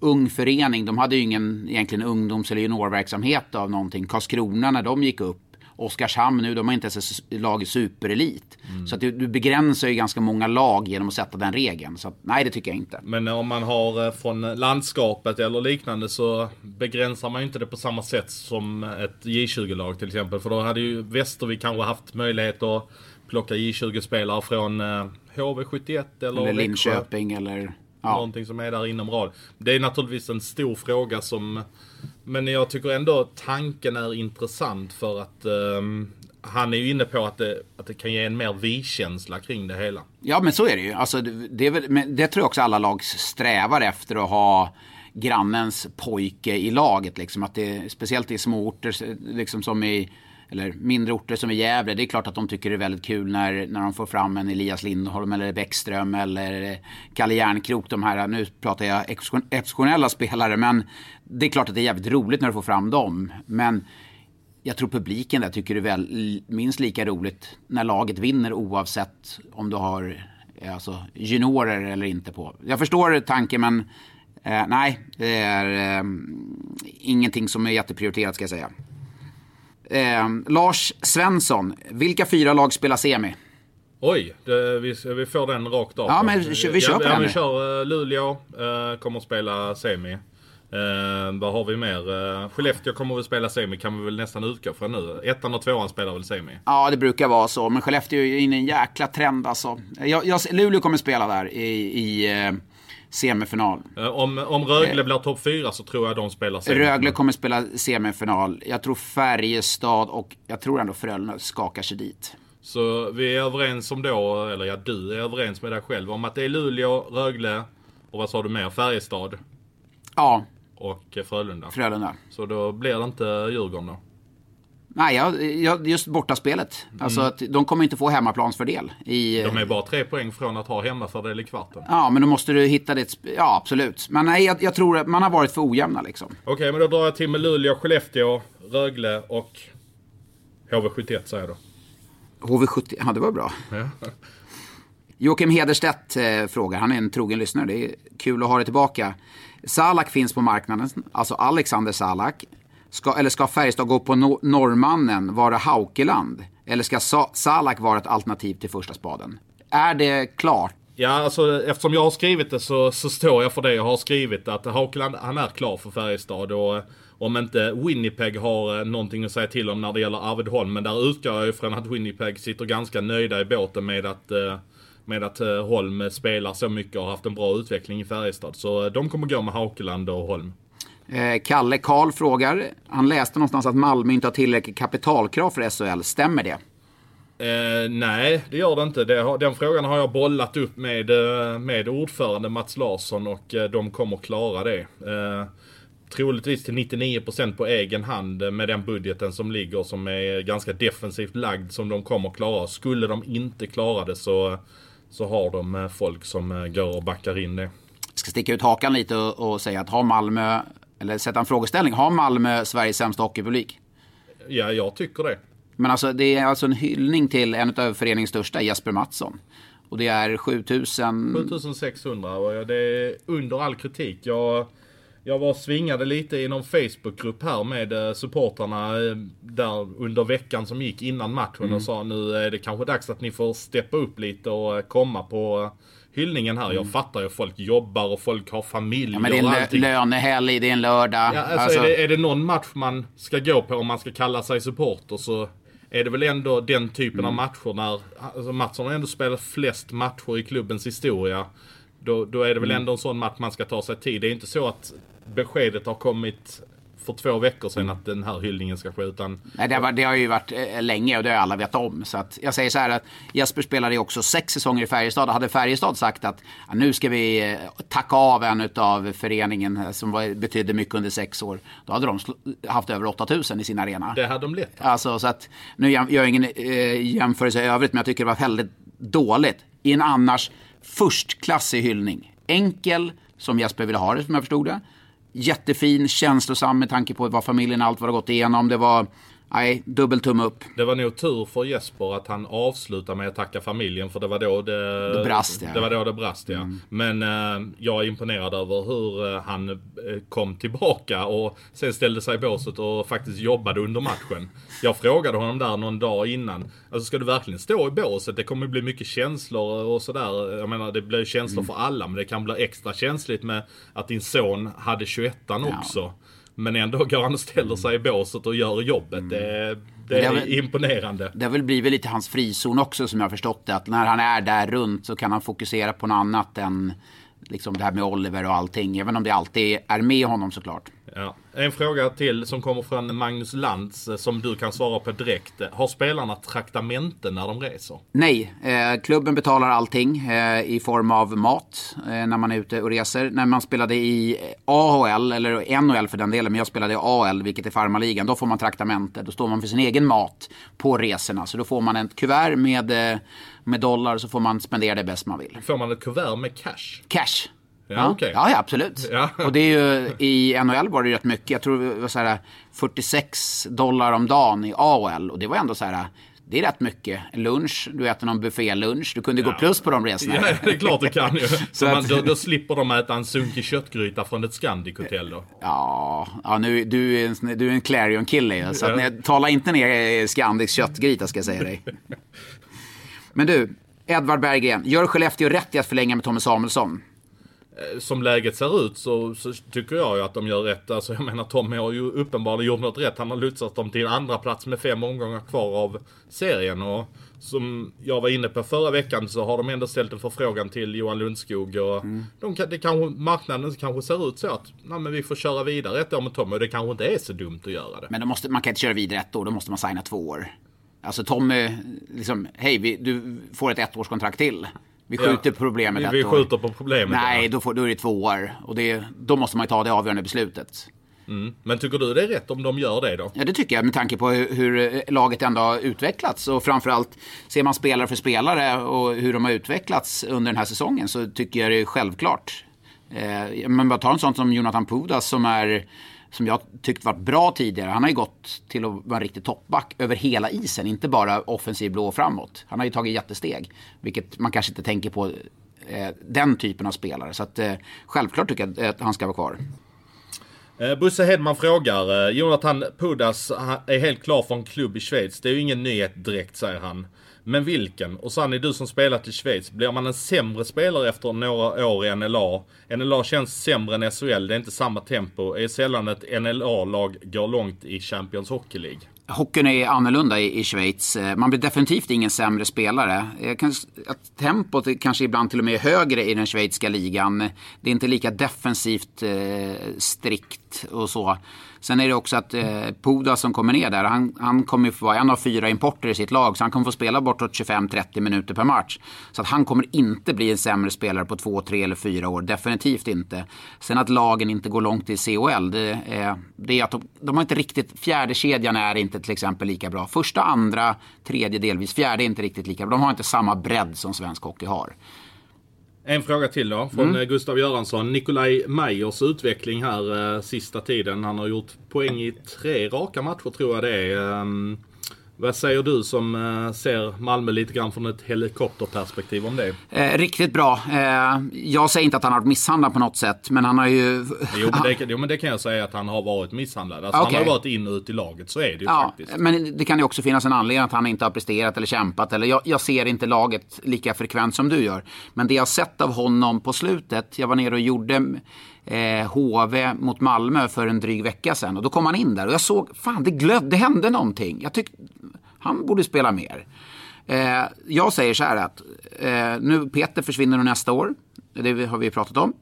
ung förening. De hade ju ingen egentligen ungdoms eller juniorverksamhet av någonting. Karlskrona när de gick upp Oskarshamn nu, de har inte ens ett lag i superelit. Mm. Så att du, du, begränsar ju ganska många lag genom att sätta den regeln. Så att, nej, det tycker jag inte. Men om man har eh, från landskapet eller liknande så begränsar man ju inte det på samma sätt som ett J20-lag till exempel. För då hade ju Västervik kanske haft möjlighet att plocka J20-spelare från HV71 eller, eller Linköping eller... Ja. Någonting som är där inom rad. Det är naturligtvis en stor fråga som... Men jag tycker ändå tanken är intressant för att um, han är ju inne på att det, att det kan ge en mer vi-känsla kring det hela. Ja, men så är det ju. Alltså, det, väl, det tror jag också alla lag strävar efter att ha grannens pojke i laget. Liksom. Att det, speciellt i småorter liksom som i eller mindre orter som i Gävle, det är klart att de tycker det är väldigt kul när, när de får fram en Elias Lindholm eller Bäckström eller eh, Kalle Järnkrok. De här, eh, nu pratar jag exceptionella spelare, men det är klart att det är jävligt roligt när du får fram dem. Men jag tror publiken där tycker det är väl, minst lika roligt när laget vinner oavsett om du har eh, alltså, juniorer eller inte på. Jag förstår tanken men eh, nej, det är eh, ingenting som är jätteprioriterat ska jag säga. Eh, Lars Svensson, vilka fyra lag spelar semi? Oj, det, vi, vi får den rakt av. Ja, men vi, kör på ja, den. Vi kör uh, Luleå, uh, kommer att spela semi. Uh, vad har vi mer? Uh, Skellefteå kommer väl spela semi kan vi väl nästan utgå från nu. Ettan och tvåan spelar väl semi? Ja, det brukar vara så. Men Skellefteå är inne i en jäkla trend alltså. Jag, jag, Luleå kommer spela där i, i uh, semifinal. Eh, om, om Rögle blir topp 4 så tror jag de spelar semifinal. Rögle kommer spela semifinal. Jag tror Färjestad och jag tror ändå Frölunda skakar sig dit. Så vi är överens om då, eller ja du är överens med dig själv om att det är Luleå, Rögle och vad sa du mer? Färjestad? Ja. Och Frölunda? Frölunda. Så då blir det inte Djurgården då? Nej, jag, just bortaspelet. Alltså mm. att de kommer inte få hemmaplansfördel. I, de är bara tre poäng från att ha hemmafördel i kvarten. Ja, men då måste du hitta det. Ja, absolut. Men nej, jag, jag tror att man har varit för ojämna liksom. Okej, okay, men då drar jag till med Luleå, Skellefteå, Rögle och HV71 säger jag då. HV71, ja det var bra. Ja. Joakim Hederstedt eh, frågar, han är en trogen lyssnare, det är kul att ha det tillbaka. Salak finns på marknaden, alltså Alexander Salak. Ska, eller ska Färjestad gå på no norrmannen, vara Haukeland? Eller ska Sa Salak vara ett alternativ till första spaden? Är det klart? Ja, alltså eftersom jag har skrivit det så, så står jag för det jag har skrivit. Att Haukeland, han är klar för Färjestad. Och eh, om inte Winnipeg har eh, någonting att säga till om när det gäller Arvid Holm. Men där utgår jag ifrån att Winnipeg sitter ganska nöjda i båten med att eh, med att Holm spelar så mycket och har haft en bra utveckling i Färjestad. Så de kommer gå med Haukeland och Holm. Eh, Kalle Karl frågar, han läste någonstans att Malmö inte har tillräckligt kapitalkrav för SHL. Stämmer det? Eh, nej, det gör det inte. Det, den frågan har jag bollat upp med, eh, med ordförande Mats Larsson och eh, de kommer klara det. Eh, troligtvis till 99% på egen hand med den budgeten som ligger som är ganska defensivt lagd som de kommer klara. Skulle de inte klara det så, så har de folk som går och backar in det. Jag ska sticka ut hakan lite och, och säga att har Malmö eller sätta en frågeställning. Har Malmö Sveriges sämsta hockeypublik? Ja, jag tycker det. Men alltså, det är alltså en hyllning till en av föreningens största, Jesper Mattsson. Och det är 7000... 7600 och det är under all kritik. Jag, jag var svingade lite i någon Facebookgrupp här med eh, supportrarna eh, där under veckan som gick innan matchen mm. och sa nu är det kanske dags att ni får steppa upp lite och eh, komma på hyllningen här. Mm. Jag fattar ju folk jobbar och folk har familj ja, men det är en lönehelg, det är en lördag. Ja, alltså, alltså... Är, det, är det någon match man ska gå på om man ska kalla sig supporter så är det väl ändå den typen av matcher när, alltså Mattsson har ändå spelat flest matcher i klubbens historia. Då, då är det väl Mm. ändå en sån match man ska ta sig tid. Det är inte så att beskedet har kommit för två veckor sedan att den här hyllningen ska ske utan... Nej, det, har, varit- det har ju varit eh, länge och det har alla vetat om. Så att jag säger så här att Jesper spelade ju också sex säsonger i Färjestad. Hade Färjestad sagt att ja, nu ska vi eh, tacka av en av föreningen eh, som var, betydde mycket under sex år. Då hade de haft över 8000 i sin arena. Det hade de lätt. Alltså, så att, nu gör jag ingen eh, jämförelse i övrigt, men jag tycker det var väldigt dåligt. I en annars förstklassig hyllning. Enkel, som Jesper ville ha det, som jag förstod det. Jättefin, känslosam med tanke på vad familjen allt vad det gått igenom. Det var, nej, dubbel tumme upp. Det var nog tur för Jesper att han avslutade med att tacka familjen för det var då det... Det brast, ja. Det var då det brast ja. Men eh, jag är imponerad över hur eh, han eh, kom tillbaka och sen ställde sig i båset och faktiskt jobbade under matchen. Jag frågade honom där någon dag innan. Alltså ska du verkligen stå i båset? Det kommer bli mycket känslor och sådär. Jag menar det blir känslor för alla men det kan bli extra känsligt med att din son hade 21 också. Men ändå går han och ställer sig i båset och gör jobbet. Det, det Det är är väl- imponerande. Det har väl blivit lite hans frizon också som jag har förstått det. Att när han är där runt så kan han fokusera på något annat än liksom det här med Oliver och allting. Även om det alltid är med honom såklart. Ja. En fråga till som kommer från Magnus Lantz eh, som du kan svara på direkt. Har spelarna traktamenten när de reser? Nej, eh, klubben betalar allting eh, i form av mat eh, när man är ute och reser. När man spelade i AHL, eller NHL för den delen, men jag spelade i AL, vilket är farmarligan, då får man traktamente. Då står man för sin egen mat på resorna. Så då får man ett kuvert med, eh, med dollar så får man spendera det bäst man vill. Får man ett kuvert med cash? Cash. Ja, okej. ja, ja, absolut. Ja. Och det är ju, i NHL var det rätt mycket. Jag tror det var så här 46 dollar om dagen i AHL. Och det var ändå så här, det är rätt mycket. Lunch, du äter någon buffélunch. Du kunde gå plus på de resorna. Ja, det är klart du kan ju. Så man, då, då slipper de äta en sunkig köttgryta från ett Scandic-hotell då. Ja, ja nu, du är en, du är en Clarion-kille ju. Så att, Ja. tala inte ner eh, Scandics köttgryta ska jag säga dig. Men du, Edvard Berggren. Gör Skellefteå rätt i att förlänga med Tommy Samuelsson? Eh, Som läget ser ut så, så tycker jag ju att de gör rätt. Alltså jag menar Tommy har ju uppenbarligen gjort något rätt. Han har lotsat dem till en andra plats med fem omgångar kvar av serien. Och som jag var inne på förra veckan så har de ändå ställt en förfrågan till Johan Lundskog. Och de kan, det kanske, marknaden kanske ser ut så att nej, men vi får köra vidare ett år med Tommy. Och det kanske inte är så dumt att göra det. Men då måste, man kan inte köra vidare ett år, då måste man signa två år. Alltså Tommy, liksom, hej, vi, du får ett ettårskontrakt till. Vi Ja. skjuter på problemet Vi- ett vi skjuter på problemet, Nej, ja. då, får, då är det två år. Och det, då måste man ju ta det avgörande beslutet. Mm. Men tycker du det är rätt om de gör det då? Ja, det tycker jag med tanke på hur, hur laget ändå har utvecklats. Och framförallt ser man spelare för spelare och hur de har utvecklats under den här säsongen så tycker jag det är självklart. Eh, men bara ta en sån som Jonathan Pudas som är som jag tyckt varit bra tidigare. Han har ju gått till att vara en riktig toppback över hela isen, inte bara offensiv blå och framåt. Han har ju tagit jättesteg, vilket man kanske inte tänker på eh, den typen av spelare. Så att, eh, självklart tycker jag att han ska vara kvar. Eh, Bosse Hedman frågar. Eh, Jonathan Pudas är helt klar för en klubb i Schweiz. Det är ju ingen nyhet direkt säger han. Men vilken? Och Sanni, du som spelat i Schweiz. Blir man en sämre spelare efter några år i NLA? NLA känns sämre än SHL. Det är inte samma tempo. det Är sällan ett NLA-lag går långt i Champions Hockey League. Hockeyn är annorlunda i, i Schweiz. Eh, man blir definitivt ingen sämre spelare. Eh, kan, att tempot är kanske ibland till och med högre i den schweiziska ligan. Det är inte lika defensivt eh, strikt och så. Sen är det också att eh, Poda som kommer ner där, han, han kommer ju få vara en av fyra importer i sitt lag. Så han kommer få spela bortåt 25-30 minuter per match. Så att han kommer inte bli en sämre spelare på två, tre eller fyra år. Definitivt inte. Sen att lagen inte går långt i COL, det är, det är att de, de har inte riktigt, fjärde kedjan är inte till exempel lika bra. Första, andra, tredje delvis, fjärde är inte riktigt lika bra. De har inte samma bredd som svensk hockey har. En fråga till då, från Mm. eh, Gustav Göransson. Nikolaj Meyers utveckling här eh, sista tiden. Han har gjort poäng i tre raka matcher tror jag det är. Ehm, vad säger du som eh, ser Malmö lite grann från ett helikopterperspektiv om det? Eh, riktigt bra. Eh, jag säger inte att han har varit misshandlad på något sätt, men han har ju... Jo men, det, jo men det kan jag säga att han har varit misshandlad. Alltså, Okej. Han har varit in och ut i laget, så är det ju Ja, faktiskt. men det kan ju också finnas en anledning att han inte har presterat eller kämpat. Eller jag, jag ser inte laget lika frekvent som du gör. Men det jag har sett av honom på slutet, jag var nere och gjorde eh, HV mot Malmö för en dryg vecka sedan. Och då kom han in där och jag såg, fan det glödde, det hände någonting. Jag tyckte, Han borde spela mer. Eh, jag säger så här att eh, nu Peter försvinner nästa år. Det har vi pratat om.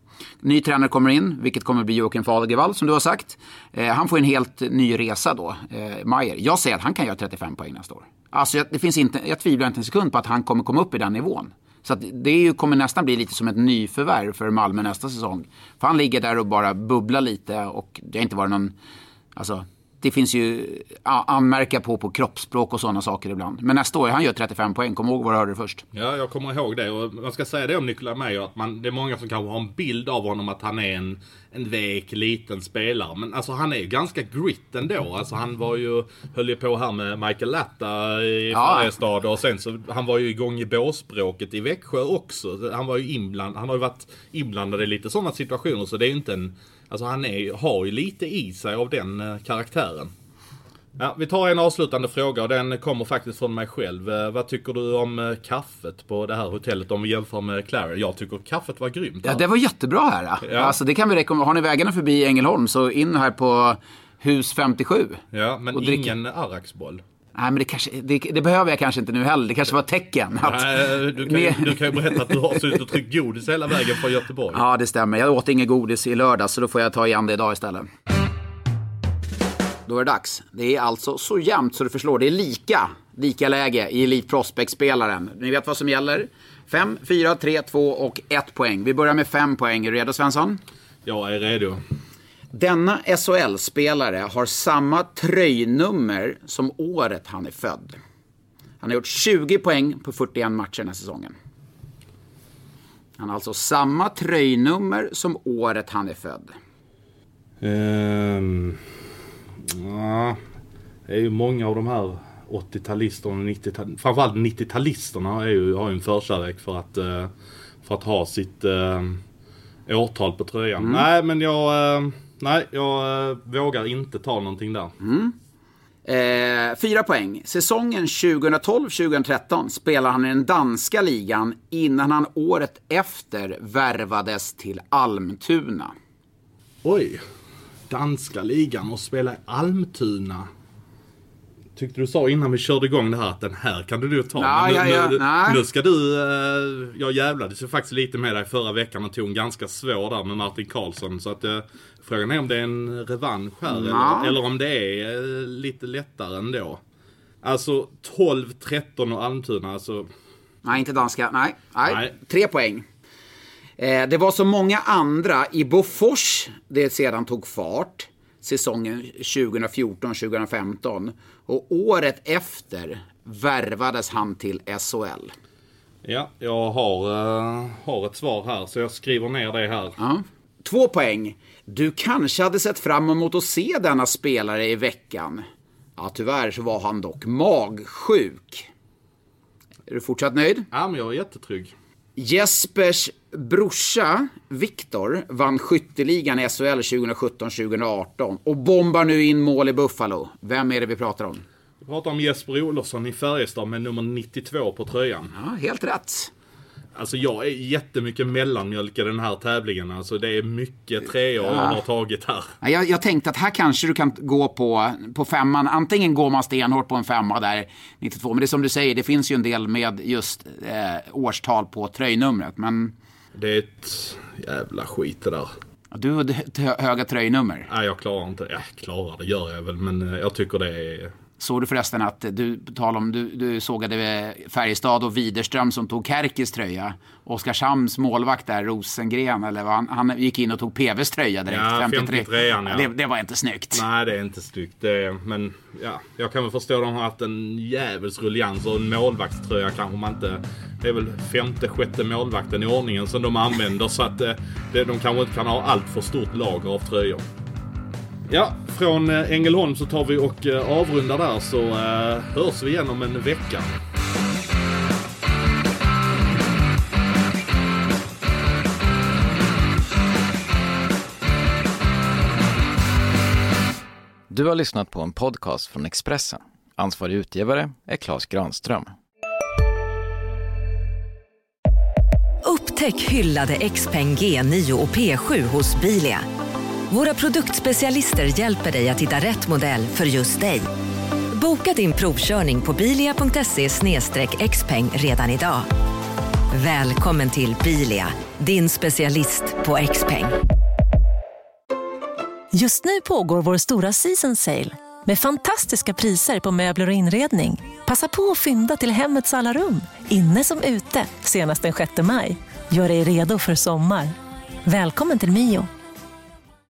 Ny tränare kommer in, vilket kommer bli Joakim Fagervall som du har sagt. Eh, han får en helt ny resa då, eh, Mayer. Jag säger att han kan göra 35 poäng nästa år. Alltså, det finns inte, jag tvivlar inte en sekund på att han kommer komma upp i den nivån. Så att det är ju, kommer nästan bli lite som ett nyförvärv för Malmö nästa säsong. För han ligger där och bara bubblar lite och det har inte varit någon... Alltså, det finns ju anmärka på på kroppsspråk och sådana saker ibland. Men nästa år, han gör 35 poäng. Kom ihåg vad du hörde först. Ja, jag kommer ihåg det. Och man ska säga det om Nikola Meyer, att man, det är många som kanske har en bild av honom att han är en, en vek, liten spelare. Men alltså han är ju ganska grit ändå. Alltså han var ju, höll ju på här med Michael Latta i ja. Färjestad och sen så, han var ju igång i båsbråket i Växjö också. Han var ju inblandad, han har ju varit inblandad i lite sådana situationer så det är ju inte en Alltså han är, har ju lite i sig av den eh, karaktären. Ja, vi tar en avslutande fråga och den kommer faktiskt från mig själv. Eh, vad tycker du om eh, kaffet på det här hotellet om vi jämför med Clary? Jag tycker kaffet var grymt. Ja, det var jättebra här. Ja. Alltså, det kan vi rekommendera. Har ni vägarna förbi Ängelholm så in här på hus 57. Ja, men ingen Arraksboll. Nej, men det, kanske, det, det, behöver jag kanske inte nu heller. Det kanske var ett tecken. Att, Nej, du, kan, ju, du kan ju berätta att du har suttit och tryckt godis hela vägen från Göteborg. Ja, det stämmer. Jag åt inget godis i lördag så då får jag ta igen det idag istället. Då är det dags. Det är alltså så jämnt så du förslår. Det är lika, lika läge i Elite Prospect-spelaren. Ni vet vad som gäller. 5, 4, 3, 2 och 1 poäng. Vi börjar med 5 poäng. Är du redo Svensson? Jag är redo. Denna SHL-spelare har samma tröjnummer som året han är född. Han har gjort 20 poäng på 41 matcher den här säsongen. Han har alltså samma tröjnummer som året han är född. Um, ja, det är ju många av de här 80-talisterna och 90 framförallt 90-talisterna har ju en förkärlek för att, uh, för att ha sitt uh, årtal på tröjan. Mm. Nej, men jag... Uh, Nej, jag äh, vågar inte ta någonting där. Mm. Eh, fyra poäng. Säsongen 2012-2013 spelade han i den danska ligan innan han året efter värvades till Almtuna. Oj. Danska ligan och spela i Almtuna tyckte du sa innan vi körde igång det här att den här kan du nog ta. Ja, nu, ja, ja. Nu, nu, ska du, uh, jag jävlades ju faktiskt lite med dig förra veckan och tog en ganska svår där med Martin Karlsson. Så att uh, frågan är om det är en revansch här eller, eller, om det är uh, lite lättare ändå. Alltså 12, 13 och Almtuna alltså. Nej, inte danska. Nej, nej. nej. tre poäng. Eh, det var så många andra i Bofors det sedan tog fart säsongen 2014-2015. Och året efter värvades han till SHL. Ja, jag har, uh, har ett svar här så jag skriver ner det här. Ja. Två poäng. Du kanske hade sett fram emot att se denna spelare i veckan. Ja, tyvärr så var han dock magsjuk. Är du fortsatt nöjd? Ja, men jag är jättetrygg. Jespers brorsa Viktor vann skytteligan i SHL 2017-2018 och bombar nu in mål i Buffalo. Vem är det vi pratar om? Vi pratar om Jesper Olofsson i Färjestad med nummer 92 på tröjan. Ja, helt rätt. Alltså jag är jättemycket mellanmjölk i den här tävlingen. Alltså det är mycket treor ja. har tagit här. Jag, jag tänkte att här kanske du kan gå på, på femman. Antingen går man stenhårt på en femma där, 92. Men det är som du säger, det finns ju en del med just eh, årstal på tröjnumret. Men... Det är ett jävla skit det där. Du har höga tröjnummer. Nej, jag klarar inte. Jag klarar det, gör jag väl. Men eh, jag tycker det är Såg du förresten att du, tal om, du, du sågade Färjestad och Widerström som tog Kärkis tröja. Oskarshamns målvakt där, Rosengren, eller vad, han, han gick in och tog PVs tröja direkt. Ja, 53. 53 ja. Det, det, var inte snyggt. Nej, det är inte snyggt. Det, men ja, jag kan väl förstå att de har haft en jävels rullians och en målvaktströja kanske man inte... Det är väl femte, sjätte målvakten i ordningen som de använder så att det, de kanske inte kan ha allt för stort lager av tröjor. Ja, från eh, Ängelholm så tar vi och eh, avrundar där så uh, hörs vi igen om en vecka. Du har lyssnat på en podcast från Expressen. Ansvarig utgivare är Klas Granström. Upptäck hyllade XPeng G9 och P7 hos Bilia. Våra produktspecialister hjälper dig att hitta rätt modell för just dig. Boka din provkörning på bilia.se xpeng redan idag. Välkommen till Bilia, din specialist på X-peng. Just nu pågår vår stora season sale med fantastiska priser på möbler och inredning. Passa på att fynda till hemmets alla rum, inne som ute, senast den 6 maj. Gör dig redo för sommar. Välkommen till Mio.